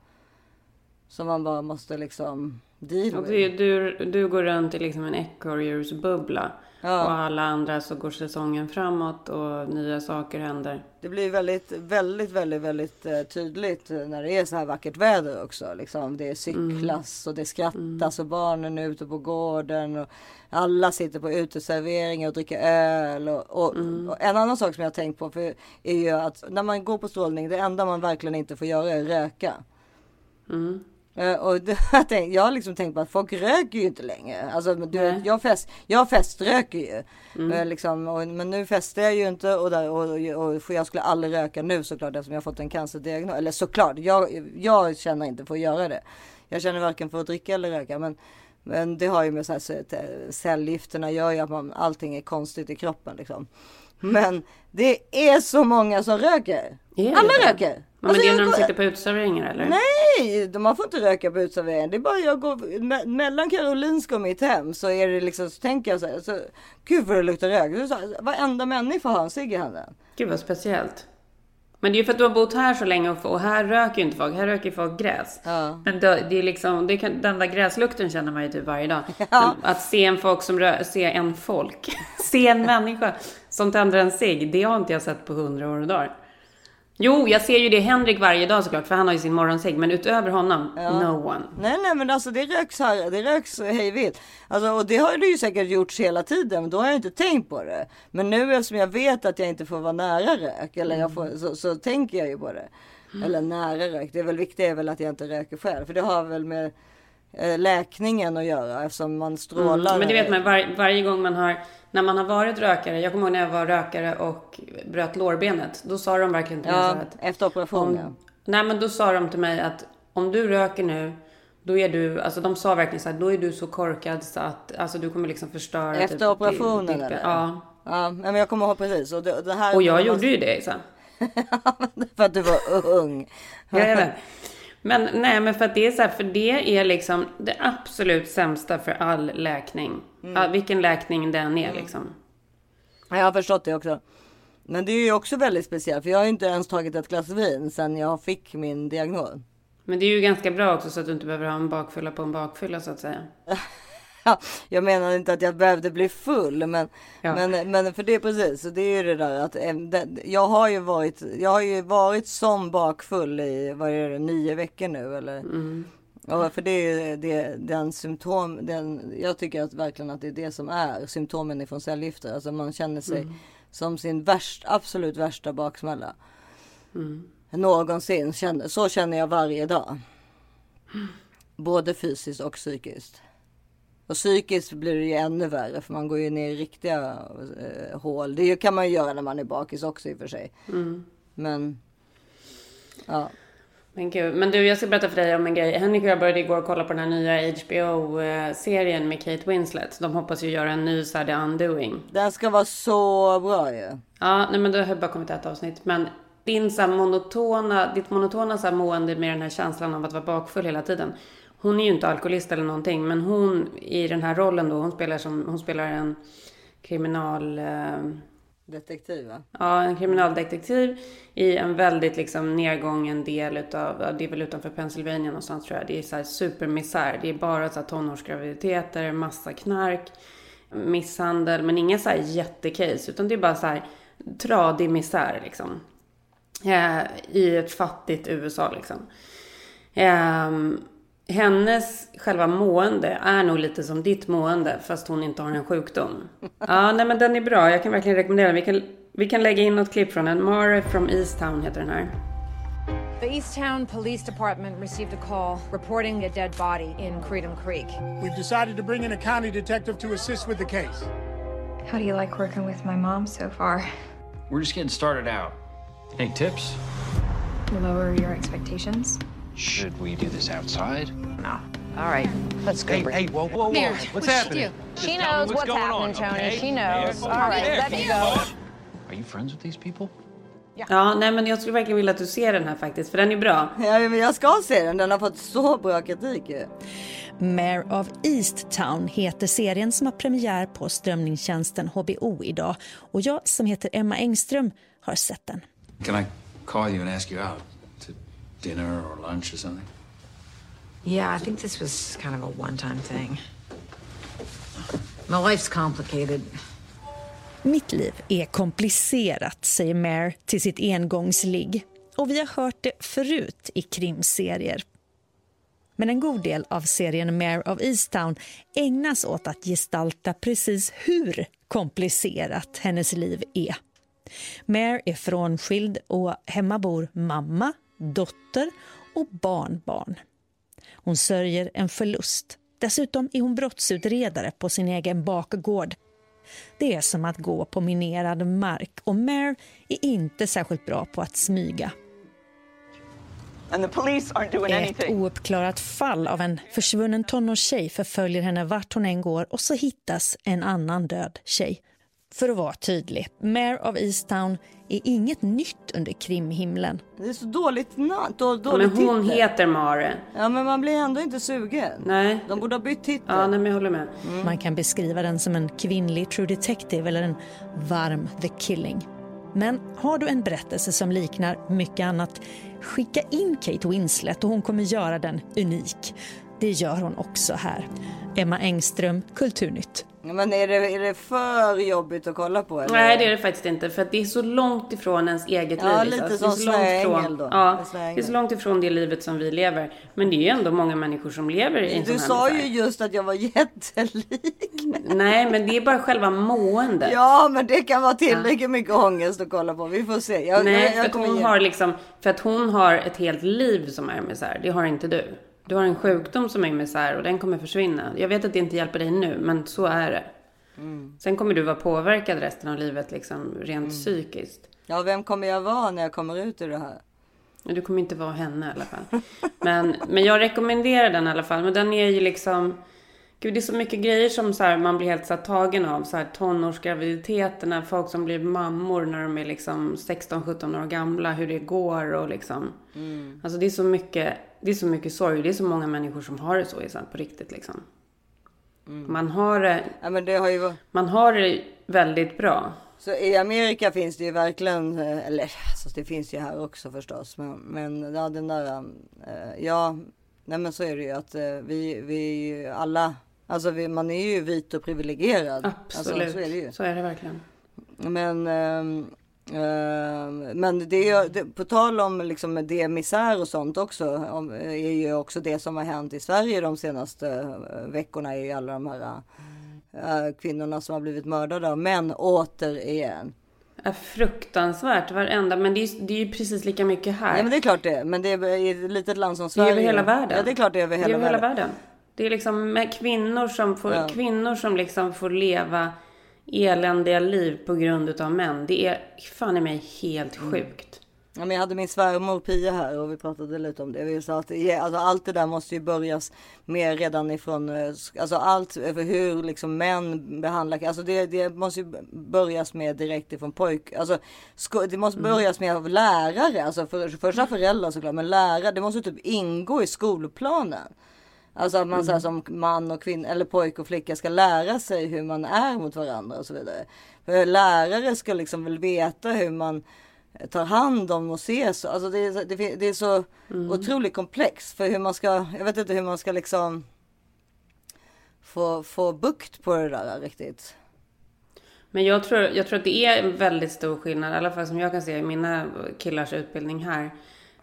Som man bara måste liksom deal with. du, du, du går runt i liksom en ekorrhjulsbubbla. Ja. Och alla andra så går säsongen framåt och nya saker händer. Det blir väldigt, väldigt, väldigt, väldigt eh, tydligt när det är så här vackert väder också. Liksom. Det är cyklas och det skrattas och barnen är ute på gården. Och alla sitter på uteserveringar och dricker öl. Och, och, och en annan sak som jag har tänkt på för, är ju att när man går på strålning, det enda man verkligen inte får göra är röka. Eh, och det, jag, har liksom tänkt på att folk röker ju inte längre. Alltså, du, jag, fest, jag feströker ju. Eh, liksom, och, men nu festar jag ju inte och, där, och, och, jag skulle aldrig röka nu såklart eftersom jag fått en cancerdiagnos. Eller såklart, jag, jag känner inte för att göra det. Jag känner varken för att dricka eller röka. Men, men det har ju med så här, cellgifterna gör ju att man, allting är konstigt i kroppen liksom. Men det är så många som röker. Alla röker. Ja, men Alltså, det är när de sitter på uteserveringar eller? Nej, de- man får inte röka på uteserveringen. Det är bara jag går me- mellan Karolinska och mitt hem så är det liksom så tänker jag så här. Så, Gud vad det luktar rök. Så, varenda människa har en cigg i handen. Gud vad speciellt. Men det är ju för att du har bott här så länge och, och här röker ju inte folk. Här röker folk gräs. Ja. Men det, det är liksom, det kan, den där gräslukten känner man ju typ varje dag. Men Att se en folk som rö, se en folk, se en människa som tänder en cigg, det har inte jag sett på hundra år och dagar. Jo, jag ser ju det Henrik varje dag såklart, för han har ju sin morgoncigg. Men utöver honom, no one. Nej, nej, men alltså det röks här. Det röks hej vilt. Alltså, och det har det ju säkert gjorts hela tiden. Men då har jag inte tänkt på det. Men nu eftersom jag vet att jag inte får vara nära rök. Eller jag får, så, så tänker jag ju på det. Eller nära rök. Det är väl viktigt är väl att jag inte röker själv. För det har väl med läkningen att göra. Eftersom man strålar. Men det vet man, var, varje gång man har, när man har varit rökare, jag kommer ihåg när jag var rökare och bröt lårbenet, då sa de verkligen till mig Ja, så att efter operationen. om, Nej men då sa de till mig att om du röker nu, då är du, alltså de sa verkligen så här, då är du så korkad så att, alltså du kommer liksom förstöra Efter typ, operationen, ditt- eller? Ja. Ja, men jag kommer ihåg precis. Och det, det här Och jag gjorde ju det så. För att du var ung. Ja, jag vet. Men nej, men för att det är så här, för det är liksom det absolut sämsta för all läkning. Mm. Ja, vilken läkning den är liksom. Ja, Jag har förstått det också. Men det är ju också väldigt speciellt. För jag har ju inte ens tagit ett glas vin sedan jag fick min diagnos. Men det är ju ganska bra också så att du inte behöver ha en bakfylla på en bakfylla så att säga. Ja, jag menar inte att jag behövde bli full, men, Ja. men, men för det är precis. Så det är ju det där att eh, det, jag har ju varit. Jag har ju varit som bakfull i vad är det, nio veckor nu eller. Ja, för det är det, den symptom. Den, jag tycker att verkligen att det är det som är symptomen ifrån cellgifter. Alltså man känner sig som sin värst, absolut värsta baksmälla. Någonsin. Känner, så känner jag varje dag. Både fysiskt och psykiskt. Och psykiskt blir det ju ännu värre för man går ju ner i riktiga eh, hål. Det kan man ju göra när man är bakis också i och för sig. Men ja. Men gud, men du jag ska berätta för dig om en grej. Henrik och jag började igår kolla på den här nya HBO-serien med Kate Winslet. De hoppas ju göra en ny så här The Undoing. Den ska vara så bra ju. Ja, nej men då har bara kommit ett avsnitt. Men din så monotona, ditt monotona så mående med den här känslan av att vara bakfull hela tiden. Hon är ju inte alkoholist eller någonting, men hon i den här rollen då, hon spelar som, hon spelar en kriminal... Eh, Detektiv va? Ja, en kriminaldetektiv i en väldigt liksom nedgången del utav, det är väl utanför Pennsylvania någonstans tror jag. Det är så här supermisär. Det är bara så här tonårsgraviditeter, massa knark, misshandel, men inga så här jättecase, utan det är bara så här tradig misär liksom. Eh, I ett fattigt USA liksom. Ehm, hennes själva mående är nog lite som ditt mående fast hon inte har en sjukdom. Ja, nej men den är bra. Jag kan verkligen rekommendera den. Vi kan, vi kan lägga in något klipp från den. Mare from Easttown heter den här. The Easttown Police Department received a call reporting a dead body in Freedom Creek. We've decided to bring in a county detective to assist with the case. How do you like working with my mom so far? We're just getting started out. Any tips? Lower your expectations? Should we do this outside? No. All right, let's go. Hey, Britt. hey, whoa, whoa, whoa. Mayor, what's what'd she happening? She knows what's going happening, on, Tony. okay? She knows. Mayor, All right, there. let me go. Are you friends with these people? Ja, nej men jag skulle verkligen vilja att du ser den här faktiskt, för den är bra. Ja, men jag ska se den. Den har fått så bra kritik ju. Mayor of Easttown heter serien som har premiär på strömningstjänsten HBO idag. Och jag som heter Emma Engström har sett den. Can I call you and ask you out dinner or lunch or something? Yeah, I think this was kind of a one time thing. My life's complicated. Mitt liv är komplicerat, säger Mare till sitt engångsligg. Och vi har hört det förut i krimserier. Men en god del av serien Mare of Easttown ägnas åt att gestalta precis hur komplicerat hennes liv är. Mare är frånskild och hemma bor mamma, dotter och barnbarn. Hon sörjer en förlust. Dessutom är hon brottsutredare på sin egen bakgård. Det är som att gå på minerad mark och Mare är inte särskilt bra på att smyga. Ett ouppklarat fall av en försvunnen tonårstjej förföljer henne vart hon än går och så hittas en annan död tjej. För att vara tydlig, Mare of Easttown är inget nytt under krimhimlen. Det är så dåligt namn. Då, Ja, dåligt men hon titel. heter Mare. Ja men man blir ändå inte sugen. Nej. De borde ha bytt titel. Ja, nej, men jag håller med. Man kan beskriva den som en kvinnlig True Detective eller en varm The Killing. Men har du en berättelse som liknar mycket annat, skicka in Kate Winslet och hon kommer göra den unik. Det gör hon också här. Emma Engström, Kulturnytt. Ja, Men är det, är det för jobbigt att kolla på? Eller? Nej, det är det faktiskt inte. För att det är så långt ifrån ens eget Ja, liv. lite Alltså, det är som så långt ifrån- då. Ja, det är så långt ifrån det livet som vi lever. Men det är ju ändå många människor som lever i en Du här sa ju misär. just att jag var jättelik. Nej, men det är bara själva måendet. Ja, men det kan vara tillräckligt mycket ångest att kolla på. Vi får se. Jag, Nej, jag, för jag att kommer hon har liksom, för att hon har ett helt liv som är misär. Det har inte du. Du har en sjukdom som är misär och den kommer försvinna. Jag vet att det inte hjälper dig nu, men så är det. Mm. Sen kommer du vara påverkad resten av livet, liksom rent psykiskt. Ja, vem kommer jag vara när jag kommer ut ur det här? Du kommer inte vara henne i alla fall. Men, men jag rekommenderar den i alla fall. Men den är ju liksom... Gud, det är så mycket grejer som så här, man blir helt så här, tagen av. Så här, tonårsgraviditeterna, folk som blir mammor när de är liksom 16-17 år gamla. Hur det går och liksom... Mm. Alltså det är så mycket, det är så mycket sorg. Det är så många människor som har det så, på riktigt liksom. Man har det... Ja, men det har ju... Man har det väldigt bra. Så i Amerika finns det ju verkligen, eh, eller alltså det finns ju här också förstås, men, men ja, den där, eh, ja, nej men så är det ju att eh, vi, vi är ju alla, alltså vi, man är ju vit och privilegierad. Absolut. Alltså, så är det ju. Så är det verkligen. Men, ehm, men det är det, på tal om liksom det misär och sånt också, om, är ju också det som har hänt i Sverige de senaste eh, veckorna är ju alla de här eh, kvinnorna som har blivit mördade av män återigen. är fruktansvärt varenda, men det är, det är ju precis lika mycket här. Ja men det är klart det, men det är i ett litet land som Det är Sverige. över hela världen. Ja det är klart det är över hela, det är över hela världen. världen. Det är liksom med kvinnor som får, Ja. kvinnor som liksom får leva eländiga liv på grund utav män. Det är fan i mig helt Mm. sjukt. Ja, men jag hade min svärmor Pia här och vi pratade lite om det. Vi sa att alltså, allt det där måste ju börjas med redan ifrån, eh, alltså allt över hur liksom män behandlar, alltså det, det måste ju börjas med direkt ifrån pojk, alltså sko, det måste Mm. börjas med av lärare, alltså för, första föräldrar såklart, men lärare, det måste typ ingå i skolplanen. Alltså att man så här, som man och kvinna eller pojke och flicka ska lära sig hur man är mot varandra och så vidare. För lärare ska liksom väl veta hur man tar hand om och ses. Alltså det, är, så- det, det är så otroligt komplext för hur man ska, jag vet inte hur man ska liksom få, få bukt på det där riktigt. Men jag tror, jag tror att det är en väldigt stor skillnad, i alla fall som jag kan se i mina killars utbildning här.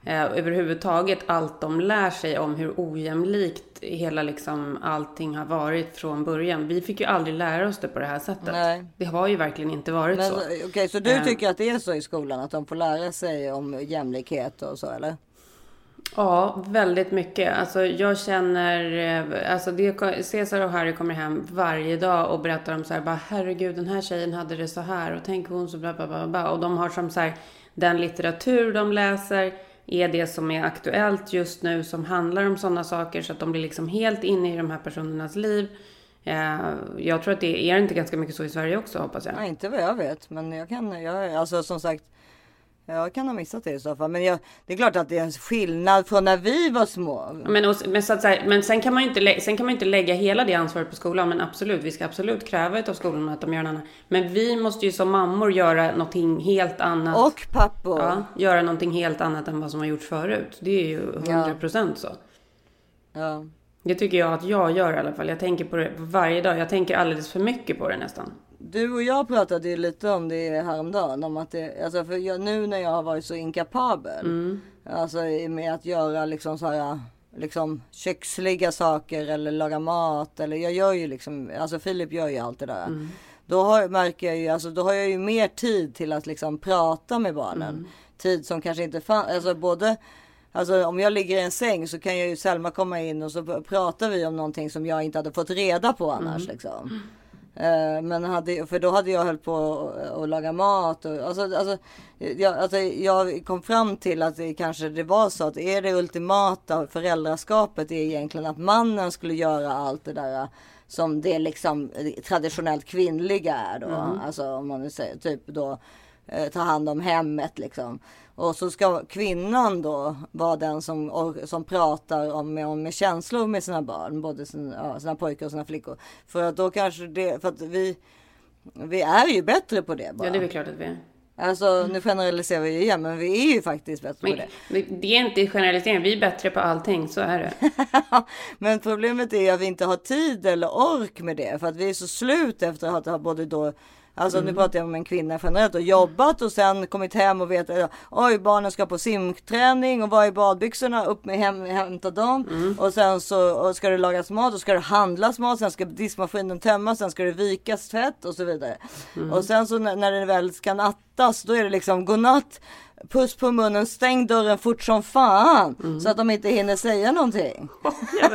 Eh, överhuvudtaget allt de lär sig om hur ojämlikt hela liksom allting har varit från början. Vi fick ju aldrig lära oss det på det här sättet. Nej. Det har ju verkligen inte varit Men så. okej, så du Eh. tycker att det är så i skolan att de får lära sig om jämlikhet och så eller? Ja, väldigt mycket. Alltså jag känner, eh, alltså det, Cesar och Harry kommer hem varje dag och berättar om så här, bara herregud den här tjejen hade det så här och tänk hon så bla bla bla bla. Och de har som så här, den litteratur de läser är det som är aktuellt just nu som handlar om sådana saker så att de blir liksom helt inne i de här personernas liv. Eh, jag tror att det är inte ganska mycket så i Sverige också hoppas jag. Nej, inte vad jag vet, men jag kan, jag, alltså som sagt, jag kan ha missat det i så fall. Men jag, det är klart att det är en skillnad från när vi var små. Men, och, men, så att säga, men sen, kan man ju inte, sen kan man inte lägga hela det ansvaret på skolan. Men absolut, vi ska absolut kräva av skolan att de gör en annan. Men vi måste ju som mammor göra någonting helt annat. Och pappor. Ja, göra någonting helt annat än vad som har gjorts förut. Det är ju 100% så. Ja. Det tycker jag att jag gör i alla fall. Jag tänker på det varje dag. Jag tänker alldeles för mycket på det nästan. Du och jag pratade ju lite om det häromdagen. Om att det, alltså för jag, nu när jag har varit så inkapabel. Mm. Alltså med att göra liksom så här. Liksom köksliga saker eller laga mat. Eller jag gör ju liksom. Alltså Filip gör ju allt det där. Mm. Då har, märker jag ju. Alltså då har jag ju mer tid till att liksom prata med barnen. Mm. Tid som kanske inte fanns. Alltså både. Alltså om jag ligger i en säng så kan jag ju Selma komma in och så pr- pratar vi om någonting som jag inte hade fått reda på annars Mm. liksom. Eh, Men hade, för då hade jag höll på att- laga mat. Och, alltså, alltså, jag, alltså, jag kom fram till att det kanske det var så att är det ultimata föräldraskapet är egentligen att mannen skulle göra allt det där som det liksom traditionellt kvinnliga är då. Mm. Alltså om man säger typ då eh, ta hand om hemmet liksom. Och så ska kvinnan då vara den som, or- som pratar om med, om med känslor med sina barn, både sin, ja, sina pojkar och sina flickor. För att då kanske det, för att vi, vi är ju bättre på det bara. Ja, det är väl klart att vi är. Alltså nu generaliserar vi ju igen, men vi är ju faktiskt bättre på Men det. det- det är inte generalisering. Vi är bättre på allting. Så är det. Men problemet är att vi inte har tid eller ork med det. För att vi är så slut efter att ha både då Alltså nu Mm. pratar jag om en kvinna generellt och jobbat och sen kommit hem och vet oj barnen ska på simträning och vara i badbyxorna upp med hem, hämta dem Mm. och sen så ska det lagas mat och ska det handlas mat sen ska diskmaskinen tömmas sen ska det vikas tvätt och så vidare. Mm. Och sen så när, när det väl ska nattas då är det liksom godnatt puss på munnen stäng dörren fort som fan Mm. så att de inte hinner säga någonting. Ja.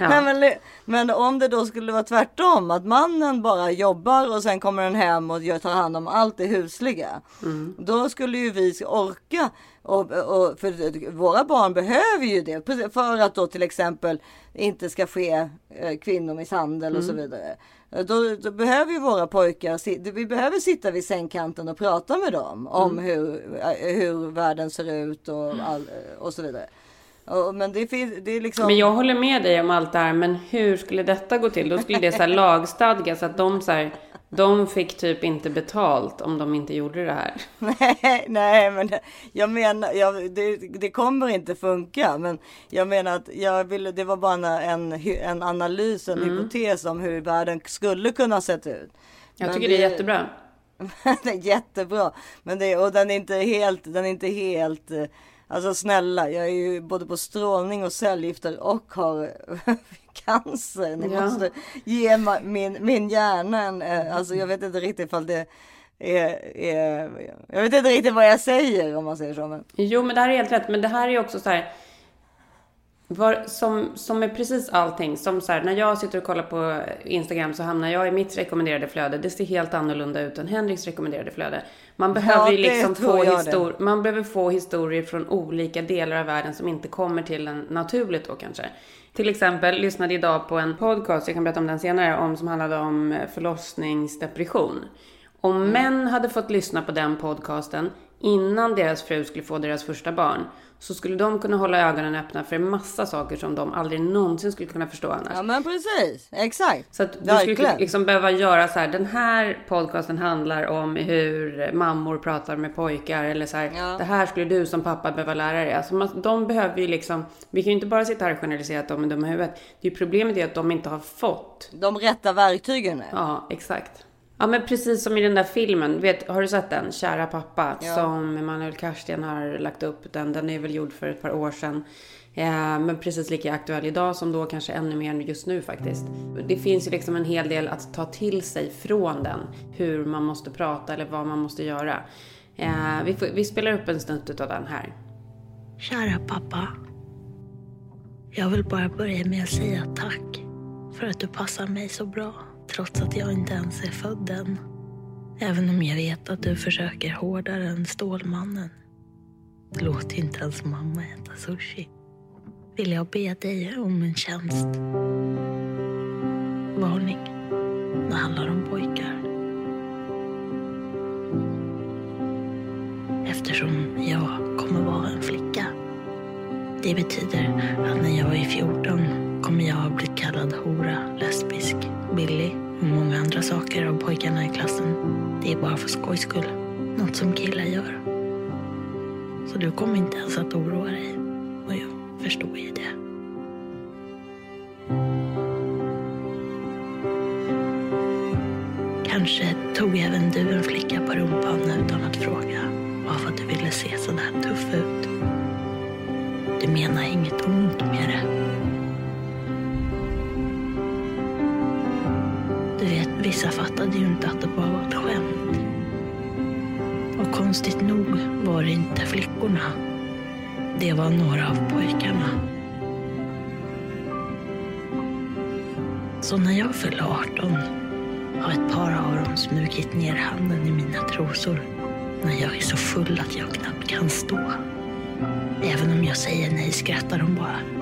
Nej, men, men om det då skulle vara tvärtom, att mannen bara jobbar och sen kommer den hem och gör, tar hand om allt det husliga. Mm. Då skulle ju vi orka, och, och, för våra barn behöver ju det för att då till exempel inte ska ske eh, kvinnomisshandel och så Mm. vidare. Eh, Då, då behöver ju våra pojkar, vi behöver sitta vid sängkanten och prata med dem om Mm. hur, eh, hur världen ser ut och, all, och så vidare. Och, men det, det är liksom... Men jag håller med dig om allt det här. Men hur skulle detta gå till? Då skulle det så här lagstadgas att de så här, de fick typ inte betalt om de inte gjorde det här. Nej, nej, men jag menar, jag, det, det kommer inte funka. Men jag menar att jag ville, det var bara en, en, analys, en Mm. hypotes om hur världen skulle kunna sett ut. Jag Men tycker det är jättebra. det är jättebra. Men det, och den är inte helt, den är inte helt, eh, alltså snälla, jag är ju både på strålning och cellgifter och har cancer. Ni Ja. måste ge min, min hjärna en, eh, alltså jag vet inte riktigt ifall det är, är, jag vet inte riktigt vad jag säger om man säger så. Men... Jo, men det här är helt rätt. Men det här är också så här. Var, som, som är precis allting. Som så här, när jag sitter och kollar på Instagram så hamnar jag i mitt rekommenderade flöde. Det ser helt annorlunda ut än Henriks rekommenderade flöde. Man behöver ju det liksom få histor- man behöver få historier från olika delar av världen som inte kommer till en naturligt då kanske. Till exempel lyssnade idag på en podcast, jag kan berätta om den senare, om, som handlade om eh, förlossningsdepression. Om män hade fått lyssna på den podcasten innan deras fru skulle få deras första barn så skulle de kunna hålla ögonen öppna för en massa saker som de aldrig någonsin skulle kunna förstå annars. Ja men precis, exakt. Så att du Verkligen. skulle liksom behöva göra så här, den här podcasten handlar om hur mammor pratar med pojkar eller så här, det här skulle du som pappa behöva lära dig. Alltså man, de behöver ju liksom, vi kan ju inte bara sitta här och generalisera att de är dumma i huvudet. Det är ju problemet är att de inte har fått. De rätta verktygen. Ja, exakt. Ja men precis som i den där filmen, vet, har du sett den? Kära pappa, Ja. som Emanuel Karsten har lagt upp. Den, den är väl gjord för ett par år sedan. Eh, men precis lika aktuell idag som då kanske ännu mer just nu faktiskt. Det finns ju liksom en hel del att ta till sig från den. Hur man måste prata eller vad man måste göra. Eh, vi, får, vi spelar upp en snutt av den här. Kära pappa. Jag vill bara börja med att säga tack för att du passar mig så bra trots att jag inte ens är född än. Även om jag vet att du försöker hårdare än Stålmannen. Låt inte ens mamma äta sushi. Vill jag be dig om en tjänst. Varning. Det handlar om pojkar. Eftersom jag kommer vara en flicka. Det betyder att när jag är 14 kommer jag att bli kallad hora, lesbisk, billig och många andra saker av pojkarna i klassen. Det är bara för skojs skull. Något som killar gör. Så du kommer inte ens att oroa dig. Och jag förstår ju det. Kanske tog även du en flicka på rumpan utan att fråga av att du ville se sådär tuff ut. Du menar inget ont fattade ju inte att det bara var ett skämt. Och konstigt nog var det inte flickorna. Det var några av pojkarna. Så när jag fyllde 18 har ett par av dem smugit ner handen i mina trosor när jag är så full att jag knappt kan stå. Även om jag säger nej skrattar de bara.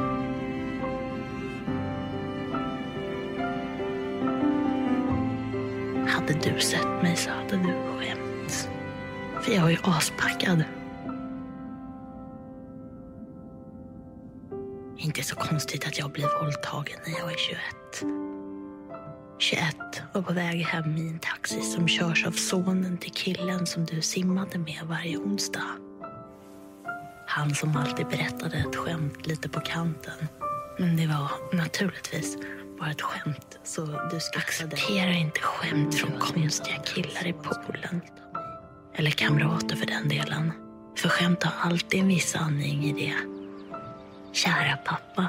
För jag är ju aspackad. Inte så konstigt att jag blev våldtagen när jag är 21. 21 och på väg hem i en taxi som körs av sonen till killen som du simmade med varje onsdag. Han som alltid berättade ett skämt lite på kanten. Men det var naturligtvis bara ett skämt så du Acceptera inte skämt från konstiga killar i poolen. Eller kamrater för den delen. För skämt har alltid en viss sanning i det. Kära pappa.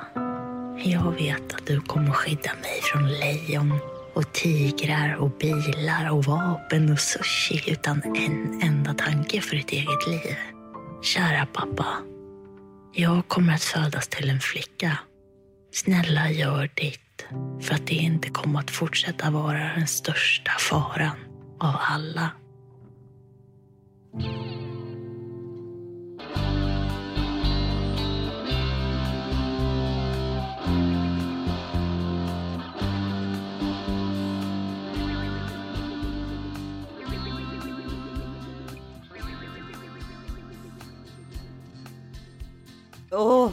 Jag vet att du kommer skydda mig från lejon och tigrar och bilar och vapen och sushi utan en enda tanke för ditt eget liv. Kära pappa. Jag kommer att födas till en flicka. Snälla gör ditt för att det inte kommer att fortsätta vara den största faran av alla. Åh,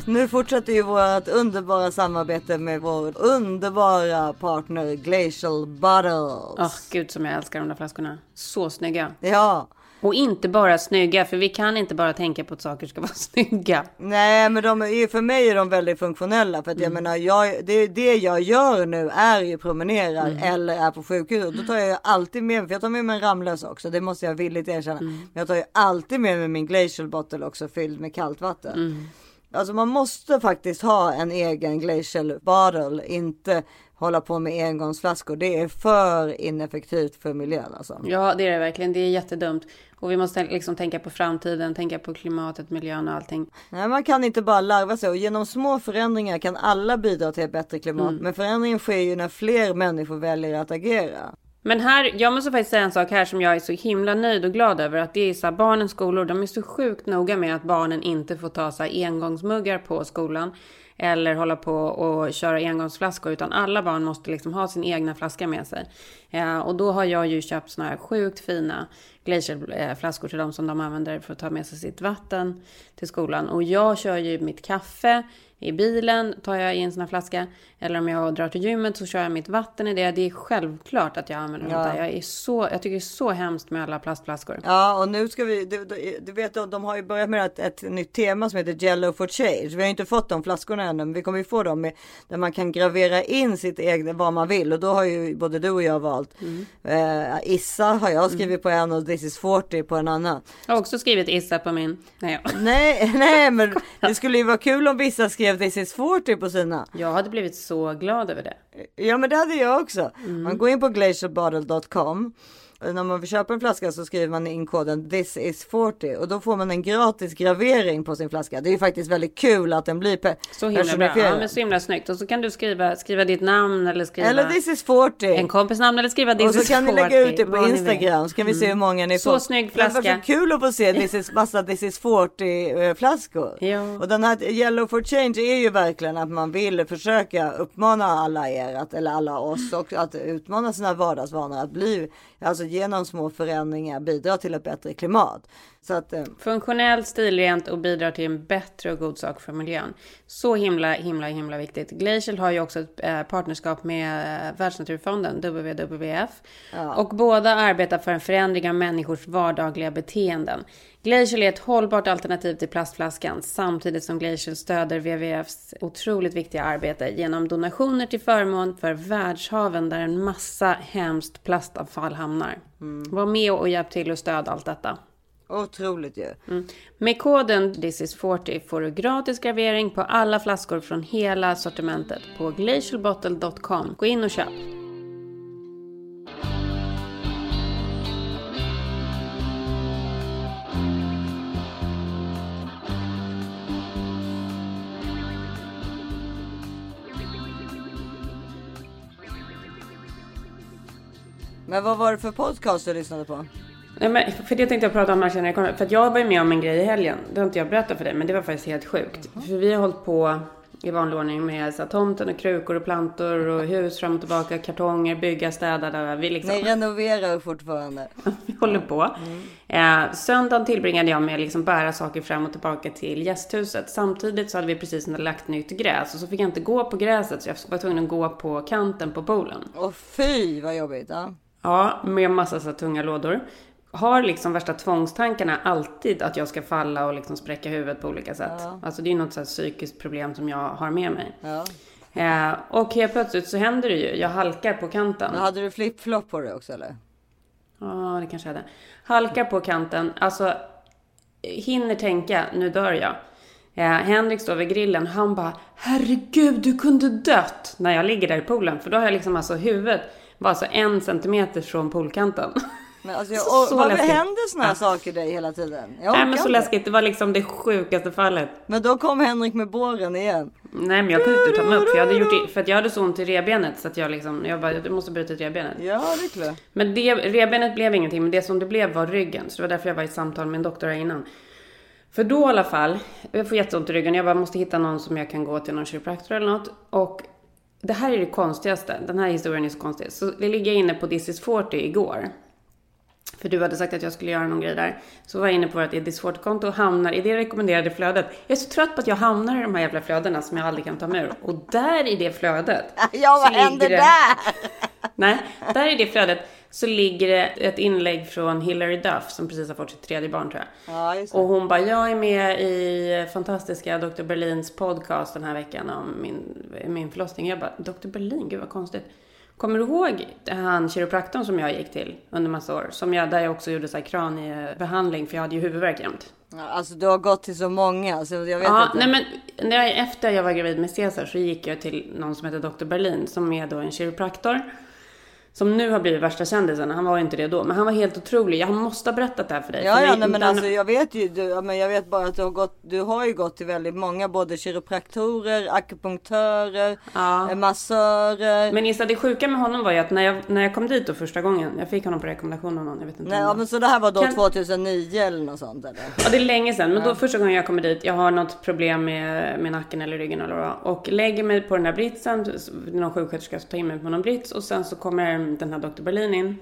nu fortsätter ju vårt underbara samarbete med vår underbara partner Glacial Bottles. Åh, gud som jag älskar de där flaskorna. Så snygga. Ja. Och inte bara snygga, för vi kan inte bara tänka på att saker ska vara snygga. Nej, men de är för mig är de väldigt funktionella för att jag Mm. menar, jag, det, det jag gör nu är ju promenerar Mm. eller är på sjukhus och då tar jag ju alltid med mig, för jag tar med mig en Ramlös också, det måste jag villigt erkänna. Mm. Men jag tar ju alltid med mig min glacial bottle också fylld med kallt vatten. Mm. Alltså man måste faktiskt ha en egen glacial bottle, inte hålla på med engångsflaskor. Det är för ineffektivt för miljön alltså. Ja, det är det verkligen. Det är jättedumt. Och vi måste liksom tänka på framtiden, tänka på klimatet, miljön och allting. Nej, man kan inte bara larva sig och genom små förändringar kan alla bidra till ett bättre klimat. Mm. Men förändringen sker ju när fler människor väljer att agera. Men här, jag måste faktiskt säga en sak här som jag är så himla nöjd och glad över. Att det är så här, barnens skolor, de är så sjukt noga med att barnen inte får ta sig engångsmuggar på skolan. Eller hålla på och köra engångsflaskor. Utan alla barn måste liksom ha sin egna flaska med sig. Eh, och då har jag ju köpt såna här sjukt fina glacierflaskor till dem som de använder för att ta med sig sitt vatten till skolan. Och jag kör ju mitt kaffe i bilen, tar jag i en sån här flaska. Eller om jag drar till gymmet så kör jag mitt vatten i det. Det är självklart att jag använder Ja. det. Jag, är så, jag tycker det är så hemskt med alla plastflaskor. Ja, och nu ska vi, du, du, du vet, de har ju börjat med ett, ett nytt tema som heter Jello for Change. Vi har inte fått de flaskorna ännu, men vi kommer ju få dem med, där man kan gravera in sitt eget, vad man vill. Och då har ju både du och jag valt. Eh, Issa har jag skrivit på en och This is 40 på en annan. Jag har också skrivit Issa på min. Nej, Nej, nej, men det skulle ju vara kul om vissa skrev This is 40 på sina. jag hade blivit så glad över det. Ja men det hade jag också. Mm. Man går in på glacialbottle.com. När man vill köpa en flaska så skriver man in koden this is 40 och då får man en gratis gravering på sin flaska. Det är ju faktiskt väldigt kul att den blir pe- Så himla bra. Ja, men så himla snyggt. Och så kan du skriva, skriva ditt namn eller skriva Eller this is 40. en kompis namn eller skriva this och så is kan ni 40, lägga ut det på vad ni. Instagram så kan vi se hur många ni Så får. snygg Det var flaska. så kul att få se this is, massa this is 40 eh, flaskor. Ja. Och den här Yellow for Change är ju verkligen att man vill försöka uppmana alla er, att, eller alla oss, och att utmana sina vardagsvanor att bli, alltså genom små förändringar bidra till ett bättre klimat. Så att, eh, Funktionellt, stilrent och bidrar till en bättre och god sak för miljön. Så himla, himla, himla viktigt. Glacial har ju också ett eh, partnerskap med eh, Världsnaturfonden, WWF. Ja. Och båda arbetar för en förändring av människors vardagliga beteenden. Glacial är ett hållbart alternativ till plastflaskan samtidigt som Glacial stöder WWFs otroligt viktiga arbete genom donationer till förmån för världshaven där en massa hemskt plastavfall hamnar. Var med och hjälp till och stöd allt detta. otroligt ju. Mm. Med koden thisis40 får du gratis gravering på alla flaskor från hela sortimentet på glacialbottle.com. Gå in och köp. Men vad var det för podcast du lyssnade på? Nej, men för det tänkte jag prata om känner kommer. För att jag var ju med om en grej i helgen. Det har inte jag berättat för dig, men det var faktiskt helt sjukt. För vi har hållit på i vanlig ordning med så här, tomten och krukor och plantor och hus fram och tillbaka, kartonger, bygga, städa. Där. Vi liksom... Ni renoverar fortfarande. vi håller på. Eh, söndagen tillbringade jag med att liksom bära saker fram och tillbaka till gästhuset. Samtidigt så hade vi precis lagt nytt gräs och så fick jag inte gå på gräset så jag var tvungen att gå på kanten på poolen. Och fy vad jobbigt. Ja. Ja, med massa så tunga lådor. Har liksom värsta tvångstankarna alltid att jag ska falla och liksom spräcka huvudet på olika sätt. Ja. Alltså det är något så psykiskt problem som jag har med mig. Ja. Eh, och helt plötsligt så händer det ju. Jag halkar på kanten. Men hade du flip-flop på dig också eller? Ja, det kanske jag hade. Halkar på kanten. Alltså, hinner tänka, nu dör jag. Eh, Henrik står vid grillen. Han bara, herregud, du kunde dött. När jag ligger där i poolen. För då har jag liksom alltså huvudet var alltså en centimeter från poolkanten. Men alltså, jag, Så- så varför läskigt. händer såna här Ja. saker dig hela tiden? Jag Nej men så inte. läskigt. Det var liksom det sjukaste fallet. Men då kom Henrik med båren igen. Nej men jag kunde inte ta mig upp för jag hade gjort det, för att jag hade så ont i revbenet så att jag liksom, jag bara, du måste bryta ett revbenet. Ja, det är klart. Men det, revbenet blev ingenting, men det som det blev var ryggen. Så det var därför jag var i samtal med en doktor här innan. För då i alla fall, jag får jätteont i ryggen. Jag bara måste hitta någon som jag kan gå till, någon kiropraktor eller något. Och det här är det konstigaste. Den här historien är så konstig. Så vi ligger inne på This is 40 igår. För du hade sagt att jag skulle göra någon grej där. Så var jag inne på vårt This 40-konto och hamnar i det rekommenderade flödet. Jag är så trött på att jag hamnar i de här jävla flödena som jag aldrig kan ta mig ur. Och där i det flödet. Ja, vad händer det- där? Nej, där i det flödet så ligger det ett inlägg från Hillary Duff som precis har fått sitt tredje barn tror jag. Ja. Och hon bara, jag är med i fantastiska Dr. Berlins podcast den här veckan om min, min förlossning. Jag bara, Dr. Berlin, gud vad konstigt. Kommer du ihåg han kiropraktorn som jag gick till under massa år? Som jag, där jag också gjorde så här kraniebehandling för jag hade ju huvudvärk jämt. Ja, Alltså du har gått till så många så jag vet Ja, inte. nej men när jag, efter jag var gravid med Cesar så gick jag till någon som heter Dr. Berlin som är då en kiropraktor. Som nu har blivit värsta kändisen. Han var inte det då. Men han var helt otrolig. Jag måste ha berättat det här för dig. Ja, för ja, nej, men alltså jag vet ju, du, ja, men jag vet bara att du har gått, du har ju gått till väldigt många, både kiropraktorer, akupunktörer, eh, massörer. Men Issa, det sjuka med honom var ju att när jag, när jag kom dit då första gången. Jag fick honom på rekommendation av någon. Jag vet inte. Nej, ja, men så det här var då Kan- 2009 eller något sånt eller? Ja, det är länge sedan. Men Ja. då första gången jag kommer dit, jag har något problem med, med nacken eller ryggen eller vad. Och lägger mig på den där britsen, någon sjuksköterska tar in mig på någon brits. Och sen så kommer den här Dr. Berlin in.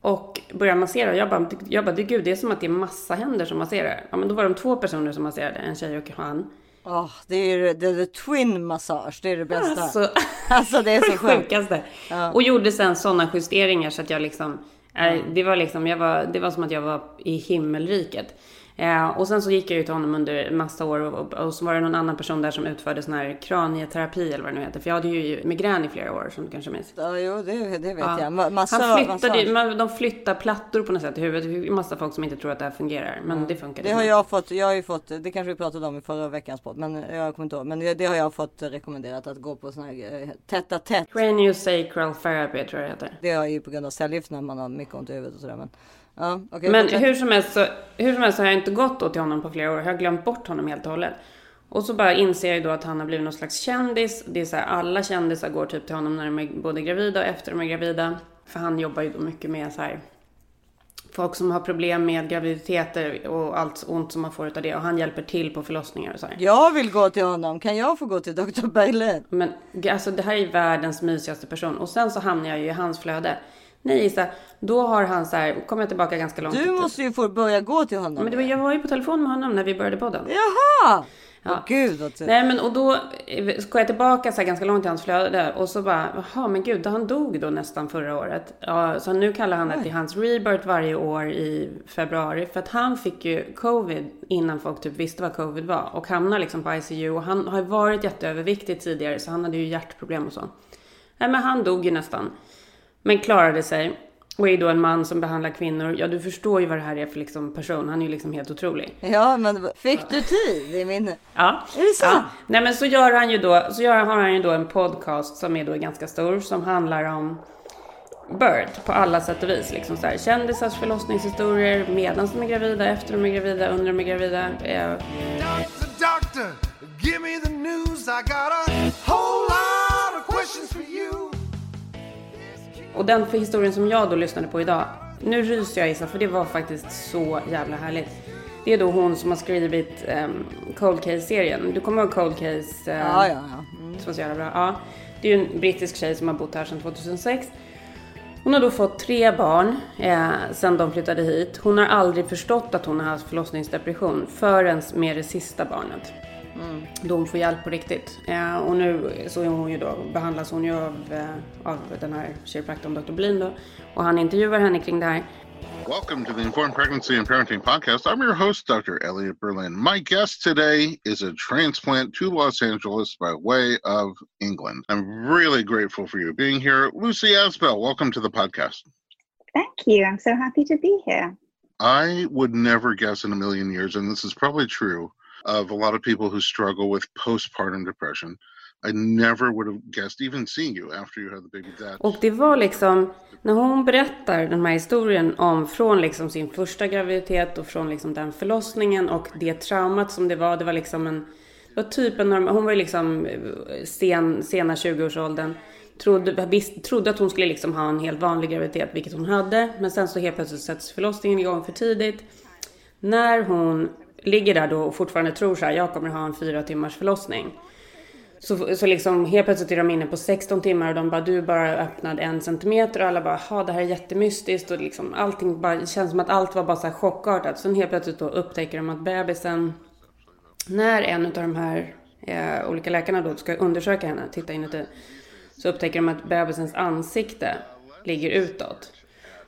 Och börjar massera. Jag bara, jag bara, det, gud, det är som att det är massa händer som masserar. Ja, men då var de två personer som masserade, en tjej och han. Ja, det är ju det är the twin massage, det är det bästa. Alltså, Alltså, det är så det sjukt. sjukaste. Ja. Och gjorde sen sådana justeringar så att jag liksom, eh, det var liksom, jag var, det var som att jag var i himmelriket. Eh, och sen så gick jag ju till honom under massa år och, och, och så var det någon annan person där som utförde sån här kranieterapi eller vad det nu heter. För jag hade ju migrän i flera år som du kanske minns. Ja, jo, det, det vet Ja. jag. Ma- Massör, Han flyttade, man, de flyttar plattor på något sätt i huvudet. Massa folk som inte tror att det här fungerar. Men det funkar. Det har jag fått, jag har ju fått, det kanske vi pratade om i förra veckans podd, men jag kommer inte ihåg. Men det, det har jag fått rekommenderat att gå på sån här eh, tätt tätt. Craniosacral therapy tror jag det heter. Det är ju på grund av cellgift när man har mycket ont i huvudet och sådär. Men, ja, okej, Men fortsätt. hur som, helst så, hur som helst så har jag inte gått då till honom på flera år. Jag har glömt bort honom helt och hållet. Och så bara inser jag ju då att han har blivit någon slags kändis. Det är så här, alla kändisar går typ till honom när de är både gravida och efter de är gravida. För han jobbar ju då mycket med så här folk som har problem med graviditeter och allt ont som man får utav det. Och han hjälper till på förlossningar och så här. Jag vill gå till honom. Kan jag få gå till Dr. Berlin? Men alltså det här är världens mysigaste person. Och sen så hamnar jag ju i hans flöde. Nej Issa, då har han så här, kommer jag tillbaka ganska långt. Du måste ju få börja gå till honom. Men det var, jag var ju på telefon med honom när vi började podden. Jaha! Ja. Åh gud vad tur. Nej men och då eh, ska jag tillbaka så här ganska långt i hans flöde och så bara, jaha men gud, han dog då nästan förra året. Ja, så nu kallar han det till hans rebirth varje år i februari. För att han fick ju covid innan folk typ visste vad covid var. Och hamnade liksom på ICU och han har ju varit jätteöverviktig tidigare så han hade ju hjärtproblem och så. Nej men han dog ju nästan. Men klarade sig. Och är då en man som behandlar kvinnor. Ja, du förstår ju vad det här är för liksom person. Han är ju liksom helt otrolig. Ja, men fick du tid i min... Ja. Är det så? Ja. Nej, men så gör han ju då, så gör, har han ju då en podcast som är då ganska stor. Som handlar om Bird på alla sätt och vis. Liksom så här, kändisars förlossningshistorier medan de är gravida, efter de är gravida, under de är gravida. Eh, Doctor, give Och den för historien som jag då lyssnade på idag. Nu ryser jag Isa, för det var faktiskt så jävla härligt. Det är då hon som har skrivit um, Cold Case-serien. Du kommer ihåg Cold Case? eh, Ja, ja, ja. Mm. Som var så jävla bra. Ja. Det är ju en brittisk tjej som har bott här sedan 2006. Hon har då fått tre barn eh, sedan de flyttade hit. Hon har aldrig förstått att hon har haft förlossningsdepression förrän med det sista barnet. Mm. Då hon får hjälp på riktigt. Eh, och nu så är hon ju då, behandlas hon ju av, eh, av den här kiropraktorn Dr. Blin då. Och han intervjuar henne kring det här. Welcome to the Informed Pregnancy and Parenting Podcast. I'm your host, Dr. Elliot Berlin. My guest today is a transplant to Los Angeles by way of England. I'm really grateful for you being here. Lucy Asbell, welcome to the podcast. Thank you. I'm so happy to be here. I would never guess in a million years, and this is probably true of a lot of people who struggle with postpartum depression. I never would have guessed, even seeing you after you had the baby, that Och det var liksom, när hon berättar den här historien om från liksom sin första graviditet och från liksom den förlossningen och det traumat som det var. Det var liksom en, det var typ en norm, hon var ju liksom eh, sen, sena 20-årsåldern. Trodde, visst, trodde att hon skulle liksom ha en helt vanlig graviditet, vilket hon hade. Men sen så helt plötsligt sätts förlossningen igång för tidigt. När hon ligger där då och fortfarande tror så här, jag kommer ha en fyra timmars förlossning. Så, så liksom helt plötsligt är de inne på 16 timmar och de bara, du bara öppnade en centimeter och alla bara, ha det här är jättemystiskt och liksom allting bara, det känns som att allt var bara så här chockartat. Sen helt plötsligt då upptäcker de att bebisen, när en av de här eh, olika läkarna då ska undersöka henne, titta inuti, så upptäcker de att bebisens ansikte ligger utåt.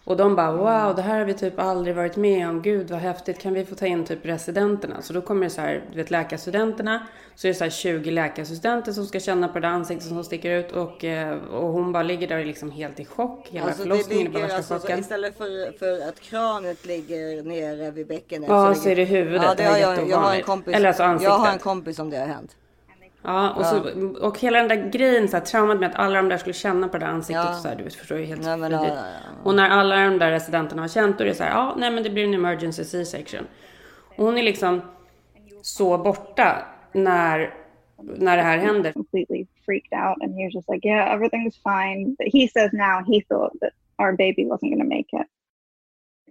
Och de bara wow, det här har vi typ aldrig varit med om. Gud vad häftigt, kan vi få ta in typ residenterna? Så då kommer det så här, du vet läkarstudenterna. Så är det så här 20 läkarassistenter som ska känna på det där ansiktet som sticker ut. Och, eh, och hon bara ligger där liksom helt i chock. Hela Alltså förlossningen är bara ligger värsta alltså, så chocken. istället för, för att kraniet ligger nere vid bäckenet. Ja, så är det huvudet. Ja, Det det är jag, jag har en kompis. Eller alltså jag har en ansiktet. kompis som det har hänt. Ja, och, så, och hela den där grejen, så här, traumat med att alla de där skulle känna på det där ansiktet. Ja. Och så här, du vet, förstår ju helt Nej, men, ja, ja, ja. Och när alla de där residenterna har känt, då är det så här, ja, nej men det blir en emergency C-section. Och hon är liksom så borta när, när det här händer. Completely freaked out, and he was just like, "Yeah, everything was fine." But he says now he thought that our baby wasn't going to make it.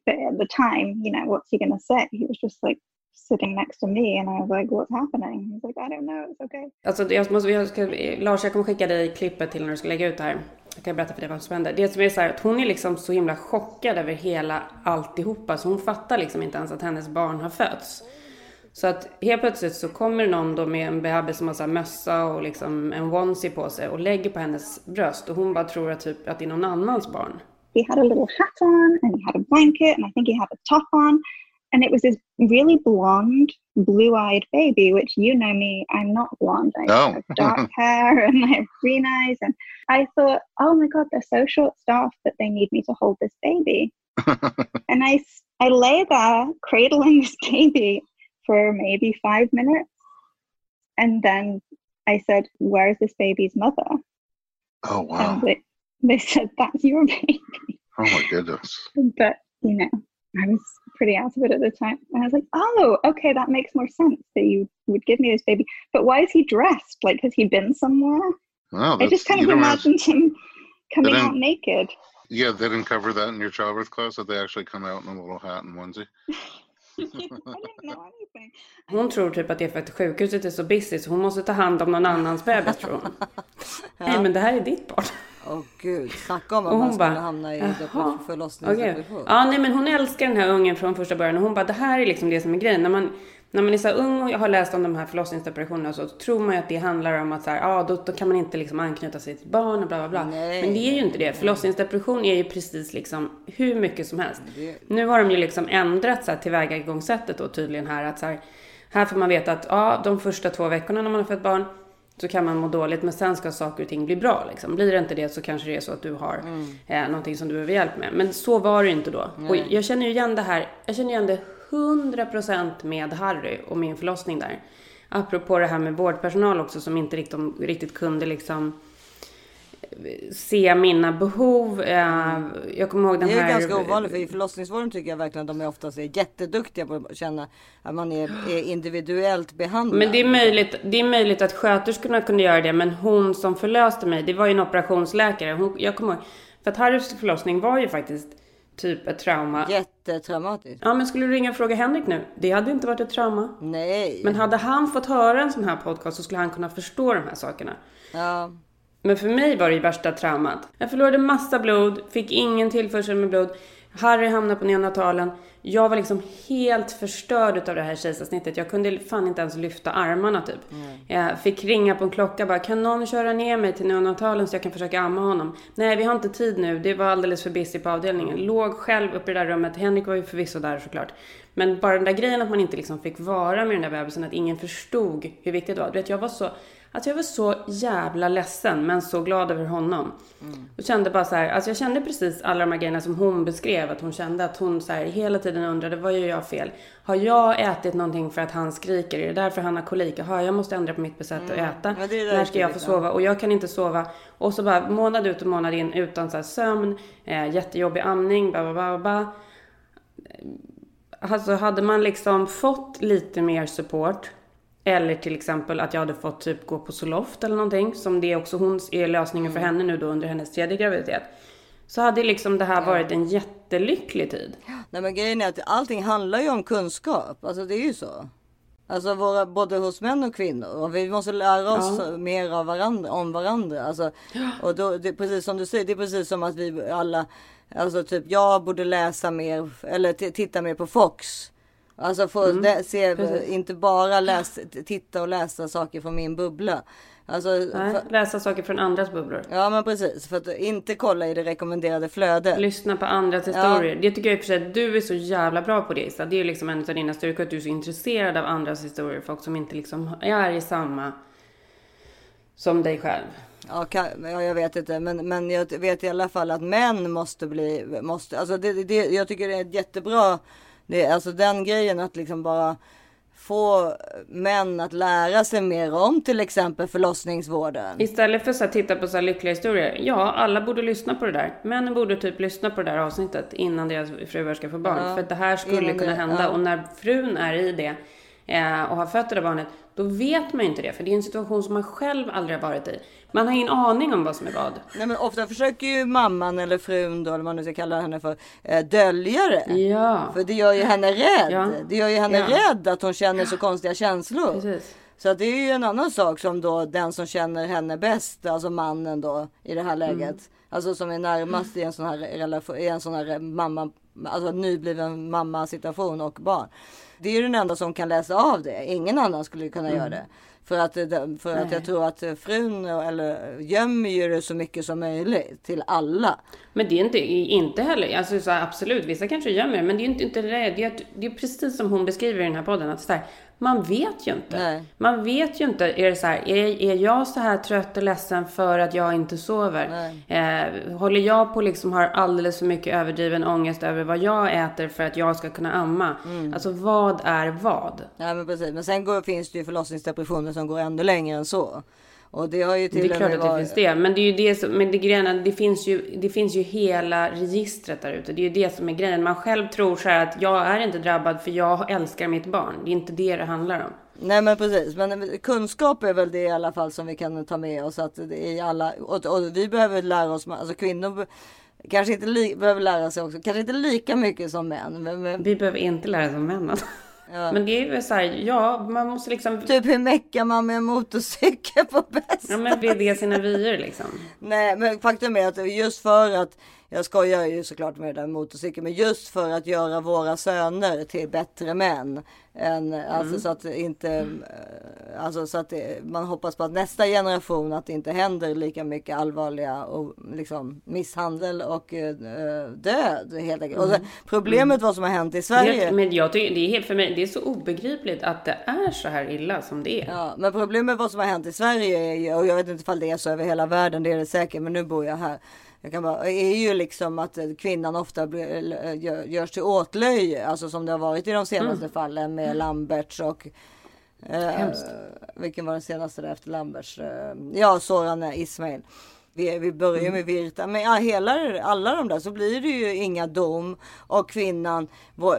But at the time, you know, what's he going to say? He was just like sitting next to me, and I was like, "What's happening?" He was like, "I don't know. It's okay." Alltså, jag måste, jag ska, Lars, jag kommer skicka dig klippet till när du ska lägga ut det här. Jag kan berätta för dig vad som händer. Det som är så här, att hon är liksom så himla chockad över hela alltihopa. Så hon fattar liksom inte ens att hennes barn har fötts. Så att helt plötsligt så kommer någon då med en bebis som har så mössa och liksom en onesie på sig och lägger på hennes bröst. Och hon bara tror att, typ, att det är någon annans barn. he had a little hat on and he had a blanket and I think he had a top on. And it was this really blonde, blue eyed baby, which you know me, I'm not blonde. I No. have dark hair and I have green eyes. And I thought, oh my God, they're so short staffed that they need me to hold this baby. and I, I lay there cradling this baby for maybe five minutes. And then I said, Where's this baby's mother? Oh, wow. And they, they said, That's your baby. Oh, my goodness. But, you know, I was pretty out of it at the time. And I was like, oh, okay, that makes more sense that you would give me this baby. But why is he dressed? Like, has he been somewhere? Wow, I just kind of don't have- imagined him coming out naked. Yeah, they didn't cover that in your childbirth class, that they actually come out in a little hat and onesie. Hon tror typ att det är för att sjukhuset är så busy så hon måste ta hand om någon annans bebis tror hon. Nej men det här är ditt barn. Åh gud, snacka om att man skulle hamna i "Jaha, depre- förlossningsdepression. okej." Ja, nej, men hon älskar den här ungen från första början och hon bara, det här är liksom det som är grejen. När man, när man är så ung och har läst om de här förlossningsdepressionerna så tror man ju att det handlar om att så här, ja, då, då kan man inte liksom anknyta sig till barn och bla bla bla. Men det är ju inte det. Förlossningsdepression är ju precis liksom hur mycket som helst. Nu har de ju liksom ändrat så här, tillvägagångssättet då tydligen här att så här, här får man veta att ja, de första två veckorna när man har fött barn så kan man må dåligt men sen ska saker och ting bli bra. Liksom. Blir det inte det så kanske det är så att du har eh, någonting som du behöver hjälp med. Men så var det inte då. Och Nej. jag känner ju igen det här. Jag känner igen det 100% med Harry och min förlossning där. Apropå det här med vårdpersonal också som inte riktigt, riktigt kunde liksom se mina behov. Eh, Jag kommer ihåg den Det är här... ganska ovanligt för i förlossningsvården tycker jag verkligen att de är oftast är jätteduktiga på att känna att man är, är individuellt behandlad. Men det är, möjligt, det är möjligt att sköterskorna kunde göra det, men hon som förlöste mig, det var ju en operationsläkare. Hon, jag kommer ihåg, för att Harrys förlossning var ju faktiskt typ ett trauma. Jättetraumatiskt. Ja, men skulle du ringa och fråga Henrik nu? Det hade inte varit ett trauma. Nej. Men hade han fått höra en sån här podcast så skulle han kunna förstå de här sakerna. Ja. Men för mig var det ju värsta traumat. Jag förlorade massa blod, fick ingen tillförsel med blod. Harry hamnade på neonatalen. Jag var liksom helt förstörd utav det här kejsarsnittet. Jag kunde fan inte ens lyfta armarna typ. Jag fick ringa på en klocka bara, kan någon köra ner mig till neonatalen så jag kan försöka amma honom? Nej, vi har inte tid nu. Det var alldeles för busy på avdelningen. Låg själv uppe i det där rummet. Henrik var ju förvisso där såklart. Men bara den där grejen att man inte liksom fick vara med den där bebisen, att ingen förstod hur viktigt det var. Du vet, jag var så, alltså jag var så jävla ledsen, men så glad över honom. Och kände bara så här, alltså jag kände precis alla de här grejerna som hon beskrev, att hon kände att hon så här hela tiden undrade, vad gör jag fel? Har jag ätit någonting för att han skriker? Är det därför han har kolik? Jaha, jag måste ändra på mitt sätt att Mm. äta. Ja, När ska jag få sova? Och jag kan inte sova. Och så bara månad ut och månad in utan så här sömn, eh, jättejobbig amning, ba, ba, ba. Alltså hade man liksom fått lite mer support eller till exempel att jag hade fått typ gå på Zoloft eller någonting som det är också hon är lösningen för henne nu då under hennes tredje graviditet. Så hade liksom det här varit en jättelycklig tid. Nej men grejen är att allting handlar ju om kunskap. Alltså det är ju så. Alltså våra, både hos män och kvinnor. Och vi måste lära oss Ja. mer av varandra, om varandra. Alltså, och då, det precis som du säger, det är precis som att vi alla, alltså typ jag borde läsa mer, eller titta mer på Fox. Alltså få Mm, se, precis. inte bara läsa, titta och läsa saker från min bubbla. Alltså, Nej, för, läsa saker från andras bubblor. ja men precis, för att inte kolla i det rekommenderade flödet. Lyssna på andras historier. Det tycker jag i och för sig att du är så jävla bra på det Issa. Det är liksom en av dina styrkor att du är så intresserad av andras historier. Folk som inte liksom är i samma som dig själv. Ja, ka- ja, jag vet inte, men, men jag vet i alla fall att män måste bli, måste, alltså det, det, jag tycker det är jättebra, det, alltså den grejen att liksom bara få män att lära sig mer om till exempel förlossningsvården. Istället för att titta på så här lyckliga historier. Ja, alla borde lyssna på det där. Männen borde typ lyssna på det där avsnittet innan deras fruar ska få barn. Ja, för att det här skulle kunna det- hända. ja. Och när frun är i det eh, och har fött det där barnet, då vet man ju inte det. För det är en situation som man själv aldrig har varit i. Man har ingen aning om vad som är vad. Nej men ofta försöker ju mamman eller frun då, eller vad man nu ska kalla henne för, eh, dölja det. Ja. För det gör ju henne rädd. Ja. Det gör ju henne Ja. rädd att hon känner så konstiga känslor. Precis. Så det är ju en annan sak som då den som känner henne bäst, alltså mannen då i det här läget. Mm. Alltså som är närmast i en sån här relation, i en sån här mamma, alltså nybliven mamma situation och barn. Det är ju den enda som kan läsa av det. Ingen annan skulle kunna Mm. göra det. För att, det- för att jag tror att frun eller gömmer ju det så mycket som möjligt till alla. Men det är inte, inte heller, alltså så här, absolut, vissa kanske gömmer det, men det är inte, inte det. Det är, det är precis som hon beskriver i den här podden, att så här, man vet ju inte. Nej. Man vet ju inte, är det så här, är, är jag så här trött och ledsen för att jag inte sover? Eh, håller jag på liksom har alldeles för mycket överdriven ångest över vad jag äter för att jag ska kunna amma? Mm. Alltså vad är vad? Ja men precis. Men sen går, finns det ju förlossningsdepressioner som går ännu längre än så. Och det har ju till Det är klart att det varit- finns det. Men det är ju det som, men det grejen det finns ju, det finns ju hela registret där ute. Det är ju det som är grejen. Man själv tror så här att jag är inte drabbad för jag älskar mitt barn. Det är inte det det handlar om. Nej men precis, men kunskap är väl det i alla fall som vi kan ta med oss. Att i alla, och, och vi behöver lära oss, alltså kvinnor kanske inte li, behöver lära sig också, kanske inte lika mycket som män. Men, men, Vi behöver inte lära oss om män. alltså. Men det är väl så här, ja, man måste liksom... Typ hur meckar man med en motorcykel på bästa Ja, men vidga sina vyer liksom. Nej, men faktum är att just för att jag skojar ju såklart med den motorcykeln, men just för att göra våra söner till bättre män. Än, Alltså Mm. så att inte, eh, alltså så att man hoppas på att nästa generation att det inte händer lika mycket allvarliga och liksom misshandel och eh, död helt enkelt. Och så, Mm. problemet vad som har hänt i Sverige. Det, men jag tycker, det är helt för mig, det är så obegripligt att det är så här illa som det är. Ja, men problemet vad som har hänt i Sverige är ju, och jag vet inte ifall det är så över hela världen, det är det säkert, men nu bor jag här. Jag kan bara, är ju liksom att eh, kvinnan ofta blir, eh, gör- görs till åtlöje, alltså som det har varit i de senaste Mm. fallen med Lamberts och eh, vilken var den senaste där efter Lamberts? Eh, ja, Soran Ismail. Vi, vi börjar Mm. med Virta, men ja, hela, alla de där så blir det ju inga dom och kvinnan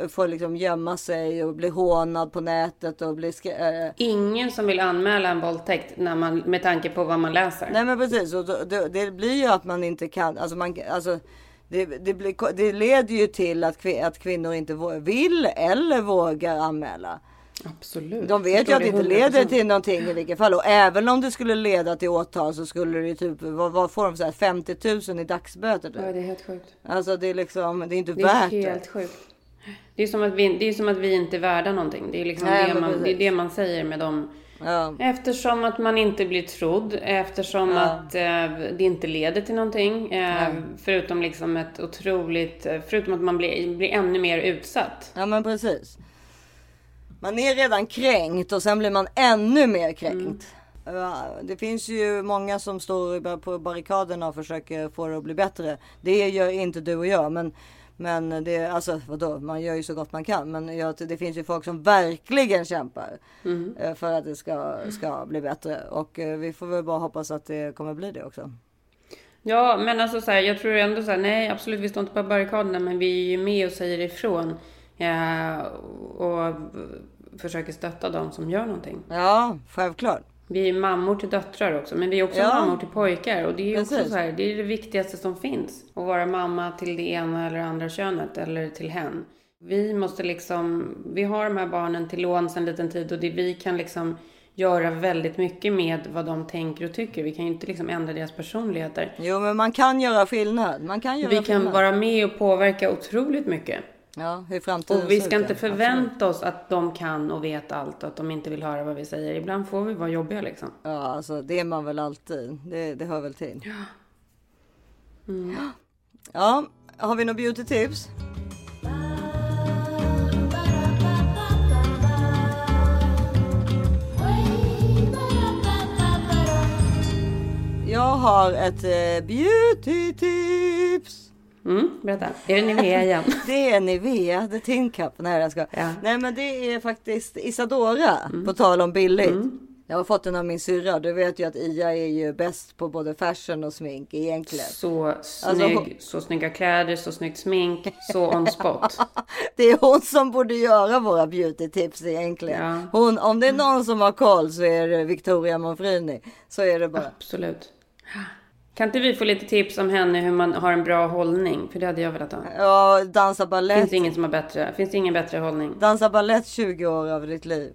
får, liksom gömma sig och bli hånad på nätet och bli eh, Ingen som vill anmäla en våldtäkt när man, med tanke på vad man läser. Nej men precis, och det, det blir ju att man inte kan, alltså man, alltså det, det, blir, det leder ju till att, att kvinnor inte vill eller vågar anmäla. Absolut. De vet ju att det det inte leder 100%. till någonting i vilket fall. Och även om det skulle leda till åtal så skulle det typ, vad, vad får de så här 50 000 i dagsböter? Typ. Ja, det är helt sjukt. Alltså det är liksom, det är inte Det är värt helt det. sjukt. Det är, som att vi, det är som att vi inte är värda någonting. Det är, liksom Nej, det, man, det är det man säger med dem. Ja. Eftersom att man inte blir trodd, eftersom Ja. att eh, det inte leder till någonting. Eh, förutom liksom ett otroligt, eh, förutom att man blir, blir ännu mer utsatt. Ja men precis. Man är redan kränkt och sen blir man ännu mer kränkt. Ja, Det finns ju många som står på barrikaderna och försöker få det att bli bättre. Det gör inte du och jag. Men, men det, alltså vadå, man gör ju så gott man kan. Men jag, det finns ju folk som verkligen kämpar eh, för att det ska, ska bli bättre. Och eh, vi får väl bara hoppas att det kommer bli det också. Ja, men alltså så här, jag tror ändå så här, nej absolut vi står inte på barrikaderna men vi är ju med och säger ifrån. Eh, och försöker stötta dem som gör någonting. Ja, självklart. Vi är mammor till döttrar också, men vi är också Ja. mammor till pojkar. Och det är ju också Precis. så här, det är det viktigaste som finns. Att vara mamma till det ena eller andra könet, eller till hen. Vi måste liksom, vi har de här barnen till låns en liten tid och det, vi kan liksom göra väldigt mycket med vad de tänker och tycker. Vi kan ju inte liksom ändra deras personligheter. Jo men man kan göra skillnad. Man kan göra Vi kan skillnad. vara med och påverka otroligt mycket. Ja, hur framtiden Och vi ska inte ja. förvänta oss att de kan och vet allt och att de inte vill höra vad vi säger. Ibland får vi vara jobbiga liksom. Ja, alltså det är man väl alltid. Det, det hör väl till. Mm. Ja, har vi några beauty-tips? Jag har ett eh, beauty-tips. Mm, berätta. Är det Nivea igen? Det är Nivea, The Tin Cup. Nej, jag ska. Nej, men det är faktiskt Isadora. Mm. På tal om billigt. Jag har fått den av min syrra. Du vet ju att Ia är ju bäst på både fashion och smink egentligen. Så snygg, Alltså, så snygga kläder, så snyggt smink, så on spot. Det är hon som borde göra våra beauty tips egentligen. Hon, om det är någon som har koll så är det Victoria Monfrini. Så är det bara. Absolut. Kan inte vi få lite tips om henne hur man har en bra hållning? För det hade jag velat ha. Ja, dansa balett. Finns det ingen som har bättre? Finns det ingen bättre hållning? Dansa balett 20 år av ditt liv.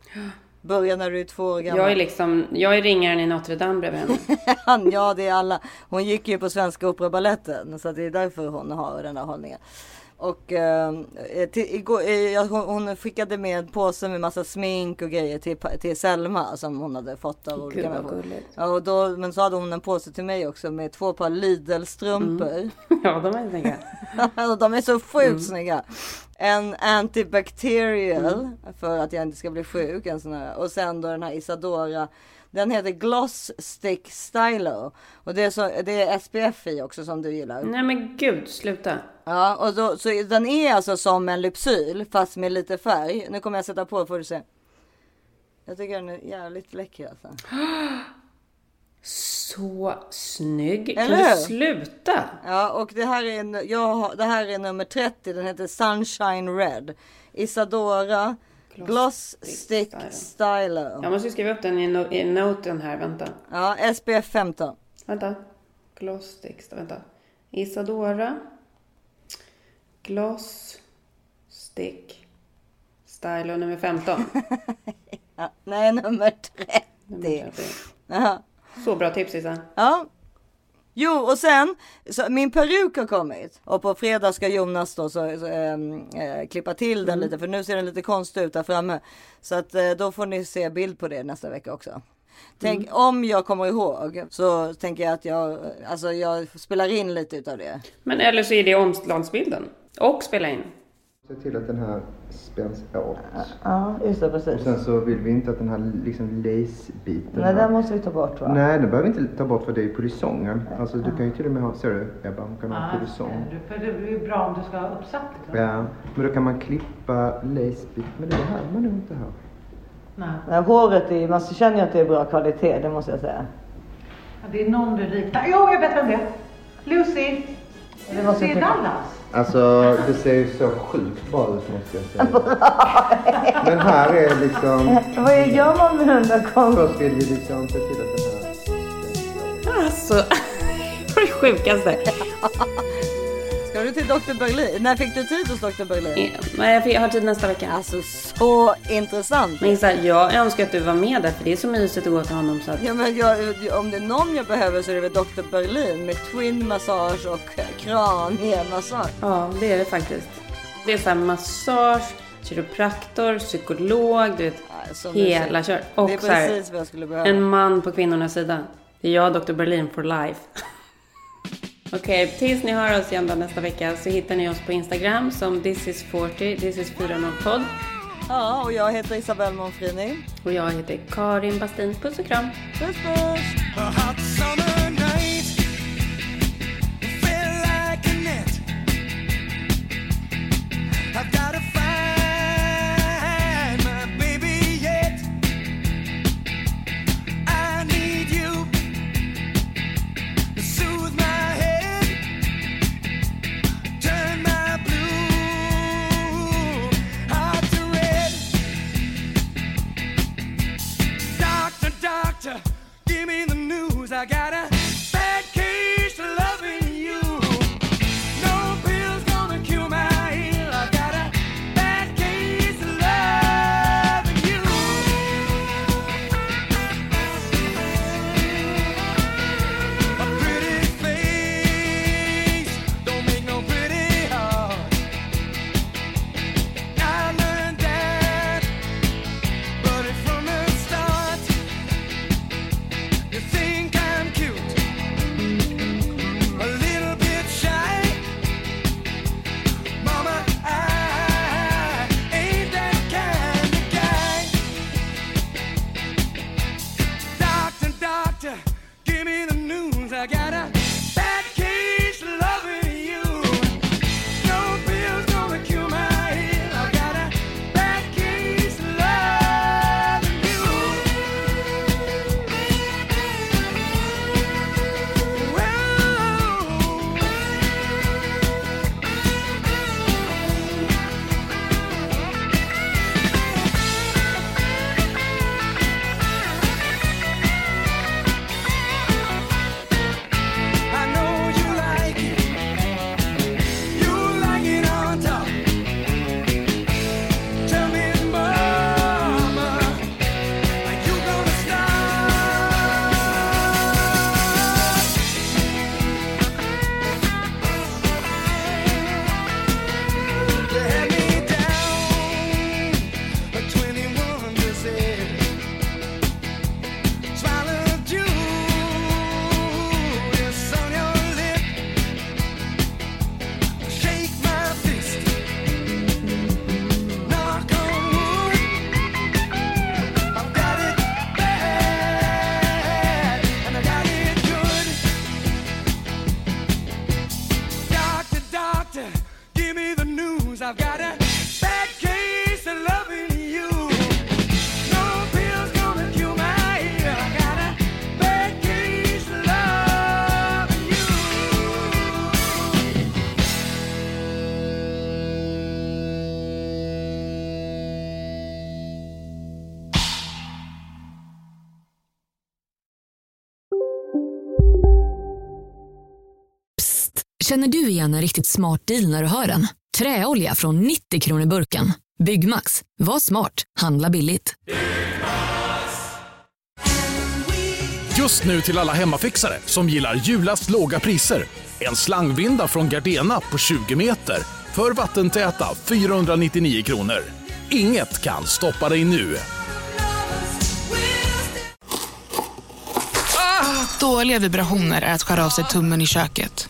Börja när du är två år gammal. Jag är liksom, jag är ringaren i Notre Dame bredvid henne. ja, det är alla. Hon gick ju på Svenska Operabaletten. Så det är därför hon har den här hållningen. Och eh, till, igår, eh, hon, hon skickade med en påse med massa smink och grejer till, till Selma som hon hade fått av olika människor. Ja, och då, men så hade hon en påse till mig också med två par Lidl-strumpor. Ja, de är snygga. och de är så sjukt Mm. snygga. En antibacterial för att jag inte ska bli sjuk. En sån här. Och sen då den här Isadora. Den heter Gloss Stick Stylo. Och det är, så, det är SPF i också som du gillar. Nej men gud, sluta. Ja, och då, så den är alltså som en lypsyl fast med lite färg. Nu kommer jag sätta på får du se. Jag tycker den är jävligt läcker alltså. Så snygg. Eller kan hur? du sluta? Ja, och det här är, jag det här är nummer 30. Den heter Sunshine Red. Isadora Gloss, Stick Stylo. Jag måste skriva upp den i, no- i noten här, vänta. Ja, SPF 15. Vänta. Gloss sticks, vänta. Isadora. Gloss stick Stylo nummer 15. Ja, nej, nummer 30. Nummer 30. Ja. Så bra tips Issa. Ja. Jo, och sen, så min peruk har kommit. Och på fredag ska Jonas då så, så, äh, klippa till den lite, för nu ser den lite konstig ut där framme. Så att äh, då får ni se bild på det nästa vecka också. Tänk om jag kommer ihåg så tänker jag att jag, alltså jag spelar in lite utav det. Men eller så är det omslagsbilden. Och spela in. Se till att den här spänns åt. Ja, just det, precis. Och sen så vill vi inte att den här liksom lace-biten. Nej, här- den måste vi ta bort va? Nej, den behöver vi inte ta bort för det är ju polisongen. Alltså du kan ju till och med ha, ser du Ebba, hon kan ha Ja, polisong. För det är ju bra om du ska ha uppsatt. Ja, men då kan man klippa lace-bit. Men det här man nog inte här. Nej. Nej, håret är, man känner ju att det är bra kvalitet, det måste jag säga. Ja, Det är någon du liknar. Jo, jag vet vem det är. Lucy. Det Lucy tycka. Dallas. Alltså det ser ju så sjukt bra ut måste jag säga. Men här är liksom... Vad gör man med den där konsten? Först vill vi liksom se till att den här... Alltså, det var det sjukaste. Du till Dr. Berlin? När fick du tid hos Dr. Berlin? Nej, jag har tid nästa vecka. Alltså så intressant. Men Issa, jag önskar att du var med där för det är så mysigt att gå till honom så att... Ja, men jag, om det är någon jag behöver så är det väl Dr. Berlin med twin massage och kraniemassage. Ja, det är det faktiskt. Det är så här massage, kiropraktor, psykolog, du vet. så hela mysigt. kör. Det Och är så här, precis vad jag skulle behöva. en man på kvinnornas sida. Det är jag, Dr. Berlin for life. Okej, tills ni hör oss igen då nästa vecka så hittar ni oss på Instagram som thisis40, thisis40podd. Ja, och jag heter Isabelle Monfrini. Och jag heter Karin Bastin. Puss och kram. Puss puss! I got a Känner du igen en riktigt smart deal när du hör den? Träolja från 90 kronor burken. Byggmax. Var smart. Handla billigt. Just nu till alla hemmafixare som gillar julast låga priser. En slangvinda från Gardena på 20 meter för vattentäta 499 kronor. Inget kan stoppa dig nu. Dåliga vibrationer är att skära av sig tummen i köket.